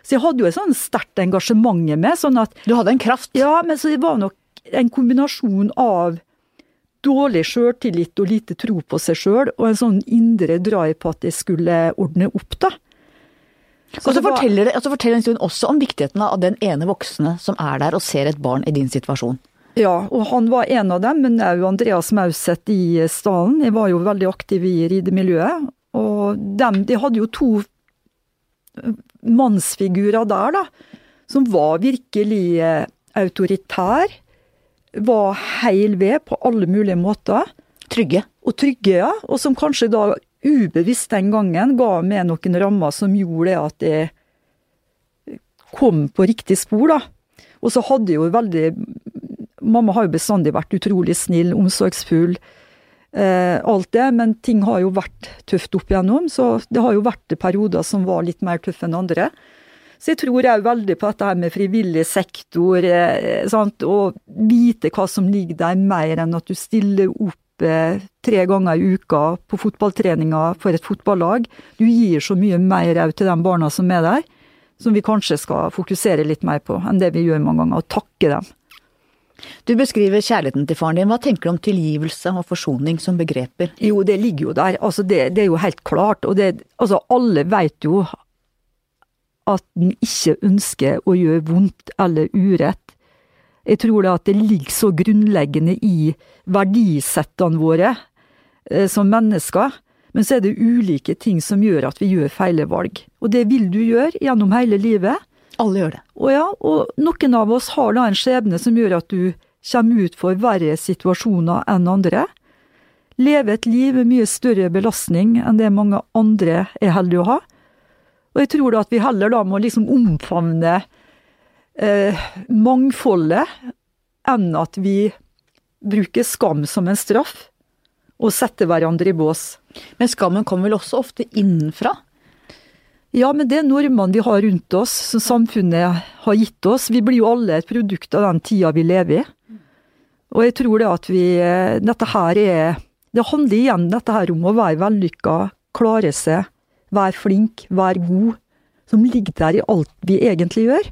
Speaker 2: Så jeg hadde jo et sånn sterkt engasjement med. sånn at...
Speaker 1: Du hadde en kraft?
Speaker 2: Ja, men så det var nok en kombinasjon av dårlig sjøltillit og lite tro på seg sjøl, og en sånn indre drive på at jeg skulle ordne opp, da.
Speaker 1: Så og så forteller, det, altså forteller historien også om viktigheten av den ene voksne som er der og ser et barn i din situasjon.
Speaker 2: Ja, og han var en av dem, men òg Andreas Mauseth i stallen. Jeg var jo veldig aktiv i ridemiljøet. Og dem, de hadde jo to mannsfigurer der, da, som var virkelig autoritær. var heil ved på alle mulige måter.
Speaker 1: Trygge.
Speaker 2: Og trygge, ja. Og som kanskje da ubevisst den gangen ga meg noen rammer som gjorde at jeg kom på riktig spor, da. Og så hadde jo veldig Mamma har jo bestandig vært utrolig snill, omsorgsfull, eh, alt det. Men ting har jo vært tøft opp igjennom, så det har jo vært perioder som var litt mer tøffe enn andre. Så jeg tror òg veldig på dette her med frivillig sektor, eh, sant? og vite hva som ligger der, mer enn at du stiller opp eh, tre ganger i uka på fotballtreninga for et fotballag. Du gir så mye mer òg til de barna som er der, som vi kanskje skal fokusere litt mer på enn det vi gjør mange ganger, og takke dem.
Speaker 1: Du beskriver kjærligheten til faren din. Hva tenker du om tilgivelse og forsoning som begreper?
Speaker 2: Jo, det ligger jo der. Altså, det, det er jo helt klart. Og det, altså, alle vet jo at en ikke ønsker å gjøre vondt eller urett. Jeg tror det at det ligger så grunnleggende i verdisettene våre eh, som mennesker. Men så er det ulike ting som gjør at vi gjør feile valg. Og det vil du gjøre gjennom hele livet.
Speaker 1: Alle gjør det.
Speaker 2: Og ja, og noen av oss har da en skjebne som gjør at du kommer ut for verre situasjoner enn andre. Leve et liv med mye større belastning enn det mange andre er heldige å ha. Og jeg tror da at vi heller da må liksom omfavne eh, mangfoldet enn at vi bruker skam som en straff og setter hverandre i bås.
Speaker 1: Men skammen kommer vel også ofte innenfra?
Speaker 2: Ja, men det er normene vi har rundt oss, som samfunnet har gitt oss. Vi blir jo alle et produkt av den tida vi lever i. Og jeg tror det at vi eh, Dette her er Det handler igjen dette her om å være vellykka, klare seg, være flink, være god. Som ligger der i alt vi egentlig gjør.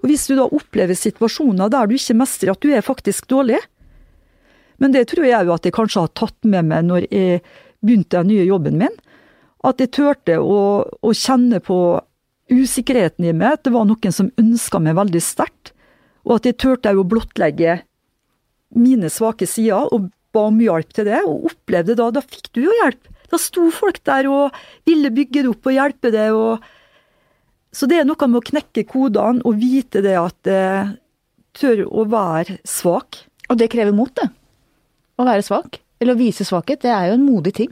Speaker 2: Og hvis du da opplever situasjoner der du ikke mestrer at du er faktisk dårlig Men det tror jeg jo at jeg kanskje har tatt med meg når jeg begynte den nye jobben min at jeg turte å, å, kjenne på usikkerheten i meg, at det var noen som ønska meg veldig sterkt. Og at jeg turte å blottlegge mine svake sider, og ba om hjelp til det. Og opplevde da Da fikk du jo hjelp. Da sto folk der og ville bygge det opp og hjelpe deg. Og... Så det er noe med å knekke kodene og vite det at eh, tør å være svak.
Speaker 1: Og det krever mot, det. Å være svak. Eller å vise svakhet. Det er jo en modig ting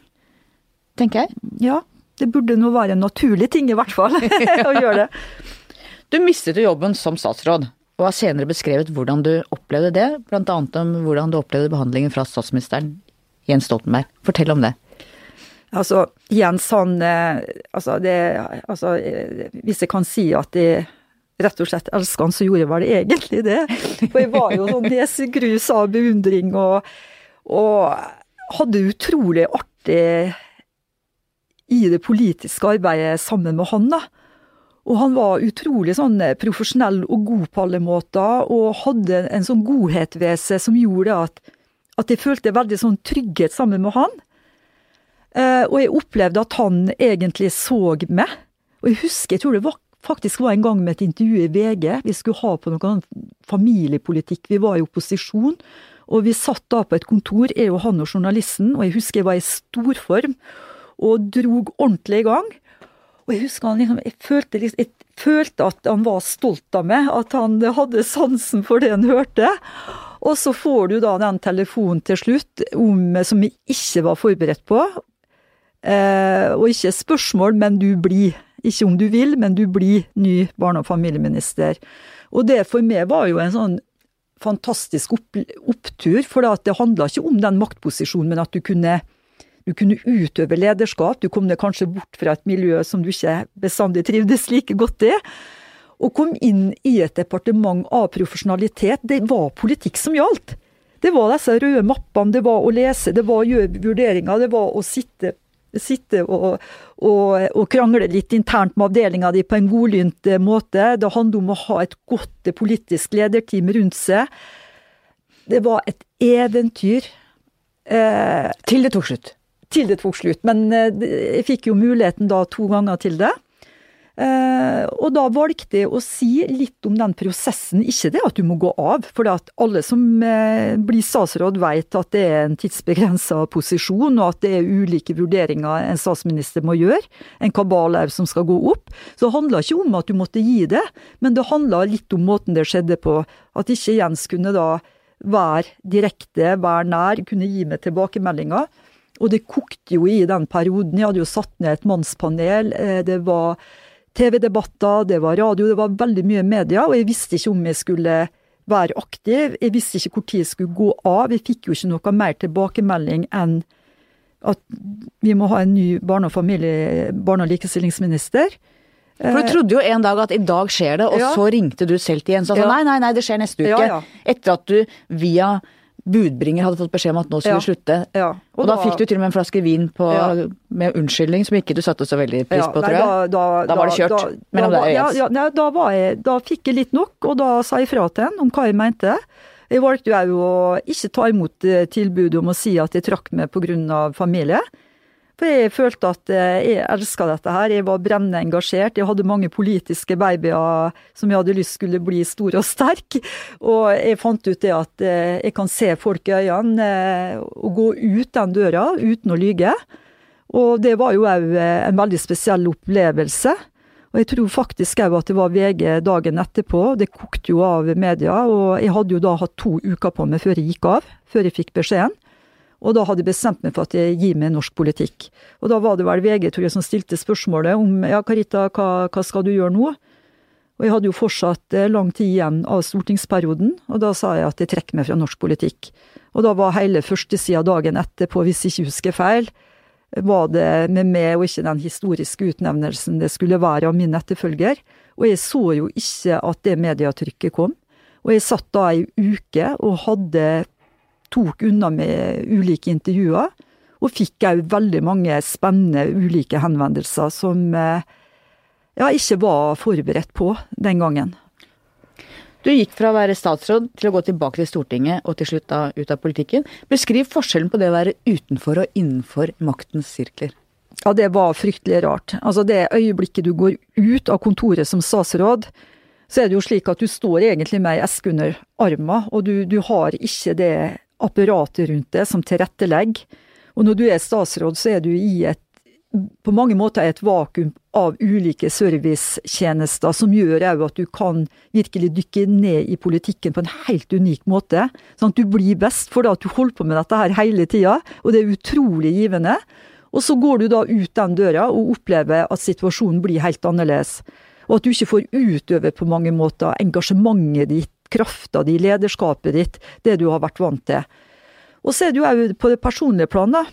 Speaker 1: tenker jeg.
Speaker 2: Ja, det burde nå være en naturlig ting i hvert fall å gjøre det.
Speaker 1: Du mistet jo jobben som statsråd, og har senere beskrevet hvordan du opplevde det, bl.a. om hvordan du opplevde behandlingen fra statsministeren Jens Stoltenberg. Fortell om det.
Speaker 2: Altså, Jens han eh, altså, det, altså, eh, Hvis jeg kan si at jeg rett og slett elsker han, så gjorde jeg vel egentlig det. For jeg var jo sånn nesegrus av beundring og, og hadde utrolig artig i det politiske arbeidet sammen med han. da. Og han var utrolig sånn eh, profesjonell og god på alle måter, og hadde en sånn godhet ved seg som gjorde at, at jeg følte veldig sånn trygghet sammen med han. Eh, og jeg opplevde at han egentlig så meg. Og jeg husker, jeg tror det var, faktisk var en gang med et intervju i VG, vi skulle ha på noe familiepolitikk, vi var i opposisjon. Og vi satt da på et kontor, jeg og han og journalisten, og jeg husker jeg var i storform og drog ordentlig i gang. Og jeg husker han liksom, jeg følte, liksom, jeg følte at han var stolt av meg, at han hadde sansen for det han hørte. Og så får du da den telefonen til slutt om, som vi ikke var forberedt på. Eh, og ikke spørsmål, men du blir. Ikke om du vil, men du blir ny barne- og familieminister. Og det for meg var jo en sånn fantastisk opp, opptur, for det handla ikke om den maktposisjonen, men at du kunne du kunne utøve lederskap, du kom deg kanskje bort fra et miljø som du ikke bestandig trivdes like godt i. Og kom inn i et departement av profesjonalitet. Det var politikk som gjaldt. Det var disse røde mappene, det var å lese, det var å gjøre vurderinger, det var å sitte, sitte og, og, og, krangle litt internt med avdelinga di på en godlynt måte. Det handler om å ha et godt politisk lederteam rundt seg. Det var et eventyr.
Speaker 1: Eh, Til det tok slutt?
Speaker 2: til det tok slutt. Men eh, jeg fikk jo muligheten da to ganger til det. Eh, og da valgte jeg å si litt om den prosessen, ikke det at du må gå av. For alle som eh, blir statsråd vet at det er en tidsbegrensa posisjon, og at det er ulike vurderinger en statsminister må gjøre. En kabal som skal gå opp. Så det handla ikke om at du måtte gi det, men det handla litt om måten det skjedde på. At ikke Jens kunne da være direkte, være nær, kunne gi meg tilbakemeldinger. Og det kokte jo i den perioden. Jeg hadde jo satt ned et mannspanel. Eh, det var TV-debatter, det var radio, det var veldig mye media. Og jeg visste ikke om jeg skulle være aktiv. Jeg visste ikke hvor tid jeg skulle gå av. Jeg fikk jo ikke noe mer tilbakemelding enn at vi må ha en ny barne- og familie, barne- og likestillingsminister.
Speaker 1: For du trodde jo en dag at i dag skjer det, og ja. så ringte du selv til Jens og sa ja. nei, nei, nei, det skjer neste uke. Ja, Etter at du via budbringer hadde fått beskjed om at nå skulle ja. slutte. Ja. Og, og da, da, fikk du til og med en flaske vin på, ja. med unnskyldning som ikke du satte så veldig pris på, tror jeg. Da, da, var det kjørt mellom deg og Jens.
Speaker 2: Ja, da, jeg, da, fikk jeg litt nok, og da sa jeg fra til henne om hva jeg mente. Jeg valgte jo å ikke ta imot eh, tilbudet om å si at jeg trakk meg pga. familie. For jeg følte at eh, jeg elska dette her. Jeg var brennende engasjert. Jeg hadde mange politiske babyer som jeg hadde lyst skulle bli store og sterke. Og jeg fant ut det at eh, jeg kan se folk i øynene eh, og gå ut den døra uten å lyge. Og det var jo òg en veldig spesiell opplevelse. Og jeg tror faktisk òg at det var VG dagen etterpå. Det kokte jo av media. Og jeg hadde jo da hatt to uker på meg før jeg gikk av. Før jeg fikk beskjeden. Og da hadde jeg bestemt meg for at jeg gir meg norsk politikk. Og da var det vel VG tror jeg, som stilte spørsmålet om ja, Karita, hva, hva skal du gjøre nå? Og jeg hadde jo fortsatt eh, lang tid igjen av stortingsperioden, og da sa jeg at jeg trekker meg fra norsk politikk. Og da var hele førstesida dagen etterpå, hvis jeg ikke husker feil, var det med meg og ikke den historiske utnevnelsen det skulle være av min etterfølger. Og jeg så jo ikke at det mediatrykket kom. Og jeg satt da ei uke og hadde tok unna med ulike intervjuer. Og fikk òg veldig mange spennende ulike henvendelser som eh, jeg ikke var forberedt på den gangen.
Speaker 1: Du gikk fra å være statsråd til å gå tilbake til Stortinget og til slutt da ut av politikken. Beskriv forskjellen på det å være utenfor og innenfor maktens sirkler.
Speaker 2: Ja, det var fryktelig rart. Altså det øyeblikket du går ut av kontoret som statsråd, så er det jo slik at du står egentlig med ei eske under armen, og du, du har ikke det apparatet rundt deg som tilrettelegger. Og når du er statsråd, så er du i et på mange måter et vakuum av ulike servicetjenester som gjør òg at du kan virkelig dykke ned i politikken på en helt unik måte. Sånn at du blir best, for at du holder på med dette her hele tida, og det er utrolig givende. Og så går du da ut den døra og opplever at situasjonen blir helt annerledes. Og at du ikke får utøve på mange måter engasjementet ditt, krafta di, lederskapet ditt, det du har vært vant til. Og så er det jo òg på det personlige plan, da.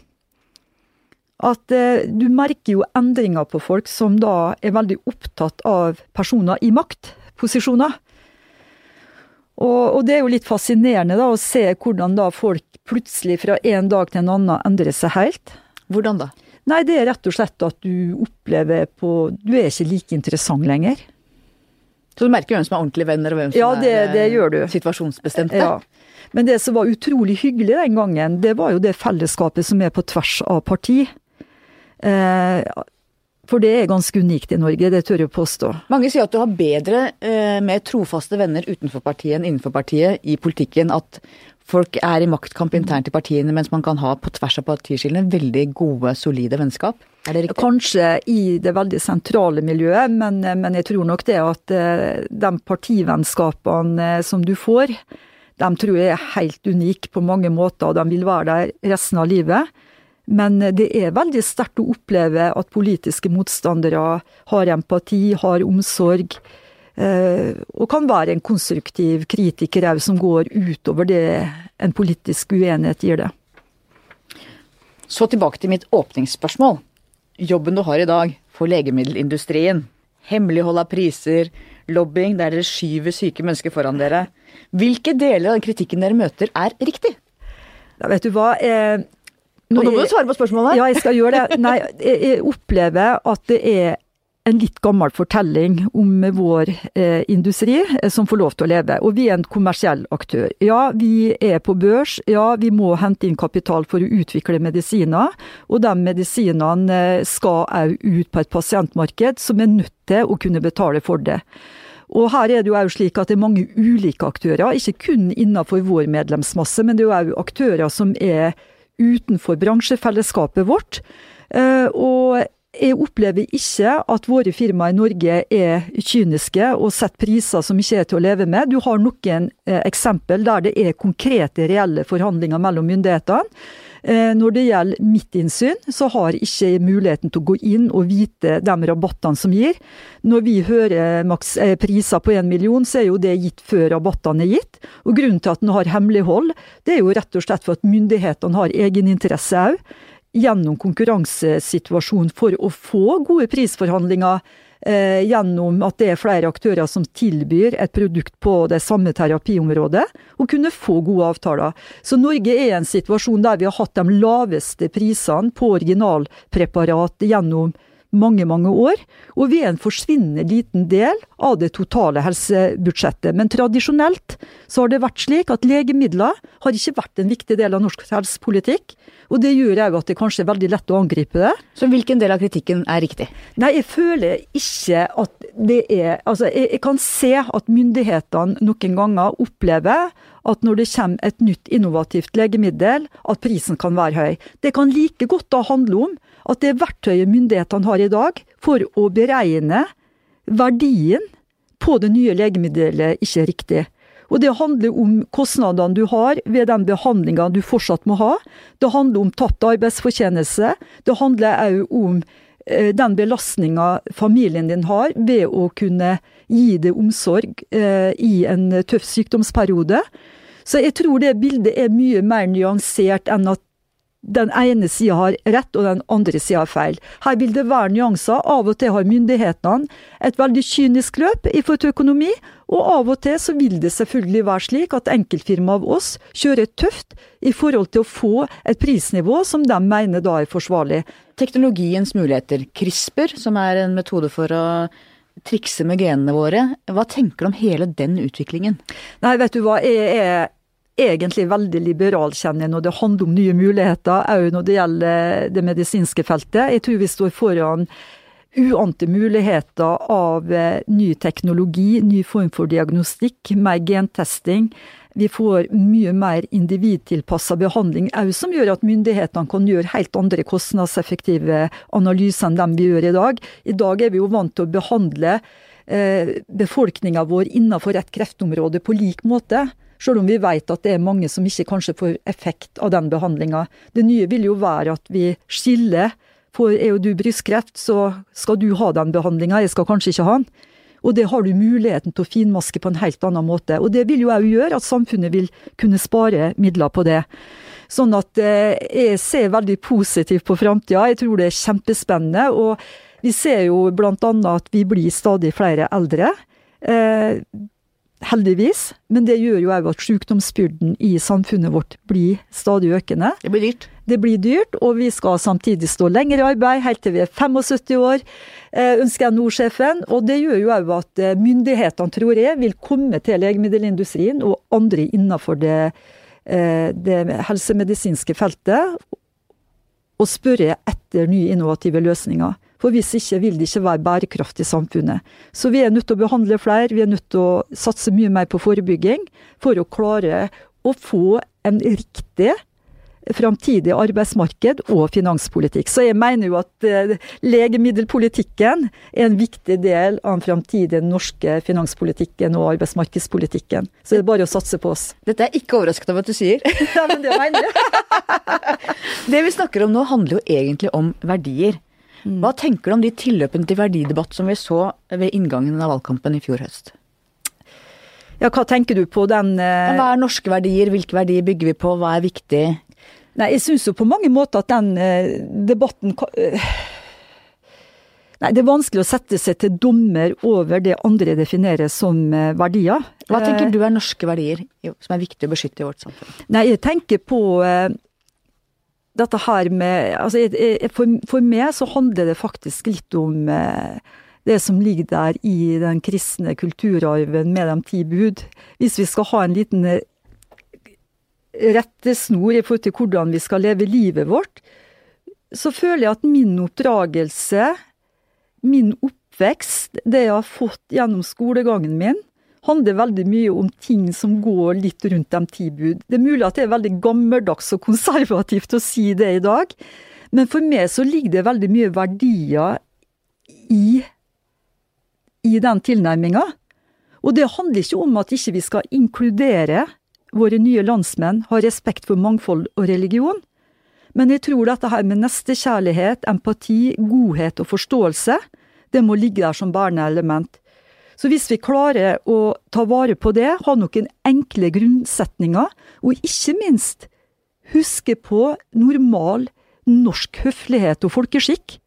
Speaker 2: At eh, du merker jo endringer på folk som da er veldig opptatt av personer i maktposisjoner. Og, og, det er jo litt fascinerende da å se hvordan da folk plutselig fra en dag til en annen endrer seg helt.
Speaker 1: Hvordan da?
Speaker 2: Nei, det er rett og slett at du opplever på Du er ikke like interessant lenger.
Speaker 1: Så du merker hvem som er ordentlige venner, og hvem som
Speaker 2: ja, det, det
Speaker 1: er
Speaker 2: gjør du.
Speaker 1: situasjonsbestemte?
Speaker 2: Ja. Men det som var utrolig hyggelig den gangen, det var jo det fellesskapet som er på tvers av parti. Eh, for det er ganske unikt i Norge, det tør jeg påstå.
Speaker 1: Mange sier at du har bedre, eh, mer trofaste venner utenfor partiet enn innenfor partiet i politikken. At folk er i maktkamp internt i partiene, mens man kan ha på tvers av partiskillene veldig gode, solide vennskap. Det?
Speaker 2: Kanskje i det veldig sentrale miljøet, men, men jeg tror nok det at eh, de partivennskapene som du får, de tror jeg er helt unike på mange måter, og de vil være der resten av livet. Men det er veldig sterkt å oppleve at politiske motstandere har empati, har omsorg, eh, og kan være en konstruktiv kritiker òg, som går utover det en politisk uenighet gir det.
Speaker 1: Så tilbake til mitt åpningsspørsmål. Jobben du har i dag for legemiddelindustrien. Hemmelighold av priser, lobbying der dere skyver syke mennesker foran dere. Hvilke deler av den kritikken dere møter, er riktig?
Speaker 2: Ja, vet du hva, eh,
Speaker 1: nå må du svare på spørsmålet.
Speaker 2: Ja, jeg skal gjøre det. Nei, jeg opplever at det er en litt gammel fortelling om vår eh, industri eh, som får lov til å leve. Og vi er en kommersiell aktør. Ja, vi er på børs. Ja, vi må hente inn kapital for å utvikle medisiner. Og de medisinene eh, skal òg ut på et pasientmarked som er nødt til å kunne betale for det. Og her er det jo slik at det er mange ulike aktører, ikke kun innenfor vår medlemsmasse, men det er jo aktører som er utenfor bransjefellesskapet vårt. Eh, og jeg opplever ikke at våre firmaer i Norge er kyniske og setter priser som ikke er til å leve med. Du har noen eh, eksempel der det er konkrete, reelle forhandlinger mellom myndighetene. Eh, når det gjelder mitt innsyn, så har ikke muligheten til å gå inn og vite de rabattene som gir. Når vi hører maks eh, priser på én million, så er jo det gitt før rabattene er gitt. Og Grunnen til at en har hemmelighold, det er jo rett og slett for at myndighetene har egeninteresse òg gjennom konkurransesituasjonen for å få gode prisforhandlinger eh, gjennom at det er flere aktører som tilbyr et produkt på det samme terapiområdet, og kunne få gode avtaler. Så Norge er i en situasjon der vi har hatt de laveste prisene på originalpreparat gjennom mange, mange år, og vi er en forsvinnende liten del av det totale helsebudsjettet. Men tradisjonelt så har det vært slik at legemidler har ikke vært en viktig del av norsk helsepolitikk. Og det gjør òg at det kanskje er veldig lett å angripe det.
Speaker 1: Så hvilken del av kritikken er riktig?
Speaker 2: Nei, jeg føler ikke at det er Altså, jeg, jeg kan se at myndighetene noen ganger opplever at når det kommer et nytt innovativt legemiddel, at prisen kan være høy. Det kan like godt da handle om at det verktøyet myndighetene har i dag for å beregne verdien på det nye legemiddelet, ikke er riktig. Og det handler om kostnadene du har ved den behandlinga du fortsatt må ha. Det handler om tapt arbeidsfortjeneste. Det handler òg om den belastninga familien din har ved å kunne gi deg omsorg eh, i en tøff sykdomsperiode. Så jeg tror det bildet er mye mer nyansert enn at den ene sida har rett og den andre sida har feil. Her vil det være nyanser. Av og til har myndighetene et veldig kynisk løp i forhold til økonomi, og av og til så vil det selvfølgelig være slik at enkeltfirma av oss kjører tøft i forhold til å få et prisnivå som de mener da er forsvarlig.
Speaker 1: Teknologiens muligheter. CRISPR, som er en metode for å trikse med genene våre. Hva tenker du om hele den utviklingen?
Speaker 2: Nei, vet du hva. Jeg er egentlig veldig liberal, kjenner jeg, når det handler om nye muligheter, òg når det gjelder det medisinske feltet. Jeg tror vi står foran uante muligheter av eh, ny teknologi, ny form for diagnostikk, mer gentesting. Vi får mye mer individtilpassa behandling òg, som gjør at myndighetene kan gjøre helt andre kostnadseffektive analyser enn dem vi gjør i dag. I dag er vi jo vant til å behandle eh, befolkninga vår innenfor et kreftområde på lik måte. Selv om vi vet at det er mange som ikke kanskje får effekt av den behandlinga. Det nye vil jo være at vi skiller. For er jo du brystkreft, så skal du ha den behandlinga, jeg skal kanskje ikke ha den. Og det har du muligheten til å finmaske på en helt annen måte. Og det vil jo òg gjøre at samfunnet vil kunne spare midler på det. Sånn at eh, jeg ser veldig positivt på framtida. Jeg tror det er kjempespennende. Og vi ser jo annet at vi blir stadig flere eldre. Heldigvis. Men det gjør jo òg at sykdomsbyrden i samfunnet vårt blir stadig økende.
Speaker 1: Det blir dyrt.
Speaker 2: Det blir dyrt, og vi skal samtidig stå lenger i arbeid, helt til vi er 75 år, eh, ønsker jeg Nord-sjefen. Og det gjør jo òg at eh, myndighetene, tror jeg, vil komme til legemiddelindustrien og andre innenfor det, eh, det helsemedisinske feltet og spørre etter nye innovative løsninger. For hvis ikke vil det ikke være bærekraft i samfunnet. Så vi er nødt til å behandle flere, vi er nødt til å satse mye mer på forebygging for å klare å få en riktig framtidig arbeidsmarked og finanspolitikk. Så jeg mener jo at eh, legemiddelpolitikken er en viktig del av den framtidige norske finanspolitikken og arbeidsmarkedspolitikken. Så det er bare å satse på oss.
Speaker 1: Dette er ikke overrasket av at du sier.
Speaker 2: ja, men det mener jeg.
Speaker 1: det vi snakker om nå handler jo egentlig om verdier. Mm. Hva tenker du om de tilløpene til verdidebatt som vi så ved inngangen av valgkampen i fjor høst?
Speaker 2: Ja, hva tenker du på den
Speaker 1: eh... Hva er norske verdier, hvilke verdier bygger vi på, hva er viktig?
Speaker 2: Nei, jeg syns jo på mange måter at den eh, debatten eh... Nei, det er vanskelig å sette seg til dommer over det andre definerer som eh, verdier.
Speaker 1: Hva tenker du er norske verdier som er viktig å beskytte i vårt samfunn?
Speaker 2: Nei, jeg tenker på eh, dette her med altså for, for, meg så handler det faktisk litt om eh, det som ligger der i den kristne kulturarven med de ti bud. Hvis vi skal ha en liten rette rettesnor i forhold til hvordan vi skal leve livet vårt, så føler jeg at min oppdragelse, min oppvekst, det jeg har fått gjennom skolegangen min, handler veldig mye om ting som går litt rundt de ti bud. Det er mulig at det er veldig gammeldags og konservativt å si det i dag, men for meg så ligger det veldig mye verdier i, i den tilnærminga. Og det handler ikke om at ikke vi skal inkludere våre nye landsmenn, ha respekt for mangfold og religion. Men jeg tror dette her med nestekjærlighet, empati, godhet og forståelse, det må ligge der som bærende element. Så hvis vi klarer å ta vare på det, ha noen enkle grunnsetninger, og ikke minst huske på normal norsk høflighet og folkeskikk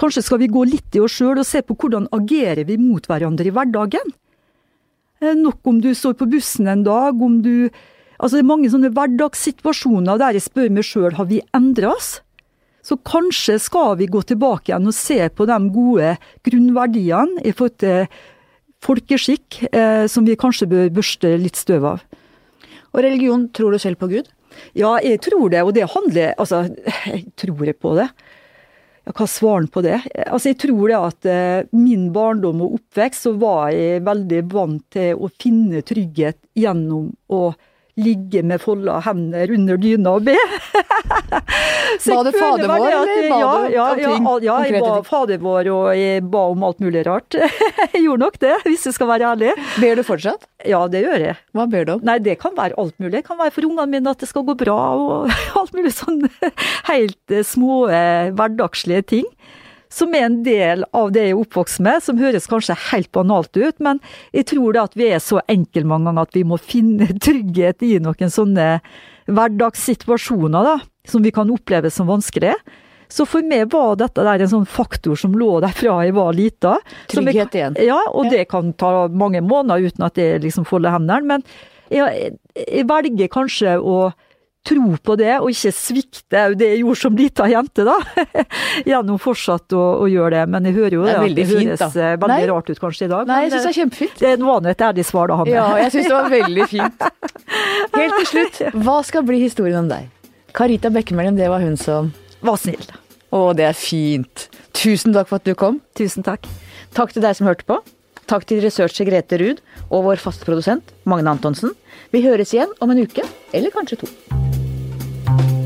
Speaker 2: Kanskje skal vi gå litt i oss sjøl og se på hvordan agerer vi mot hverandre i hverdagen? Eh, nok om du står på bussen en dag, om du Altså, det er mange sånne hverdagssituasjoner der jeg spør meg sjøl, har vi endra oss? Så kanskje skal vi gå tilbake igjen og se på de gode grunnverdiene i forhold til folkeskikk, eh, som vi kanskje bør børste litt støv av.
Speaker 1: Og religion, tror du selv på Gud?
Speaker 2: Ja, jeg tror det, og det handler Altså, jeg tror jeg på det. Ja, hva er svaren på det? Altså, jeg tror det at eh, min barndom og oppvekst, så var jeg veldig vant til å finne trygghet gjennom å ligge med folda hender under dyna og be.
Speaker 1: ba du Fader vår, eller ba
Speaker 2: ja,
Speaker 1: du
Speaker 2: ja, ja, ja, ja, jeg ba Fader vår, og jeg ba om alt mulig rart. jeg gjorde nok det, hvis jeg skal være ærlig.
Speaker 1: Ber du fortsatt?
Speaker 2: Ja, det gjør jeg.
Speaker 1: Hva ber du om?
Speaker 2: Nei, det kan være alt mulig. Det kan være for ungene mine at det skal gå bra, og alt mulig sånn helt små hverdagslige ting som er en del av det jeg er oppvokst med, som høres kanskje helt banalt ut, men jeg tror det at vi er så enkle mange ganger at vi må finne trygghet i noen sånne hverdagssituasjoner, da. som vi kan oppleve som vanskelig. Så for meg var dette der en sånn faktor som lå der fra jeg var lita. jeg-
Speaker 1: Trygghet igjen.
Speaker 2: Ja, og
Speaker 1: Ja.
Speaker 2: det kan ta mange måneder uten at jeg liksom folder hendene. Men jeg, jeg velger kanskje å tro på det, og ikke svikte det jeg gjorde som lita jente, da. Gjennom fortsatt å, å gjøre det. Men jeg hører jo
Speaker 1: Det
Speaker 2: det, at det
Speaker 1: fint,
Speaker 2: høres
Speaker 1: da.
Speaker 2: eh, veldig
Speaker 1: Nei.
Speaker 2: rart ut kanskje i dag.
Speaker 1: Nei, jeg syns det er kjempefint.
Speaker 2: det var nå et ærlig svar da, Hanne.
Speaker 1: Ja, jeg syns det var veldig fint. Helt til slutt, hva skal bli historien om deg? Karita Bekkemellem, det var hun som
Speaker 2: Var snill.
Speaker 1: Å, det er fint. Tusen takk for at du kom.
Speaker 2: Tusen takk.
Speaker 1: Takk til deg som hørte på. Takk til researcher Grete Ruud og vår faste produsent Magne Antonsen. Vi høres igjen om en uke, eller kanskje to. you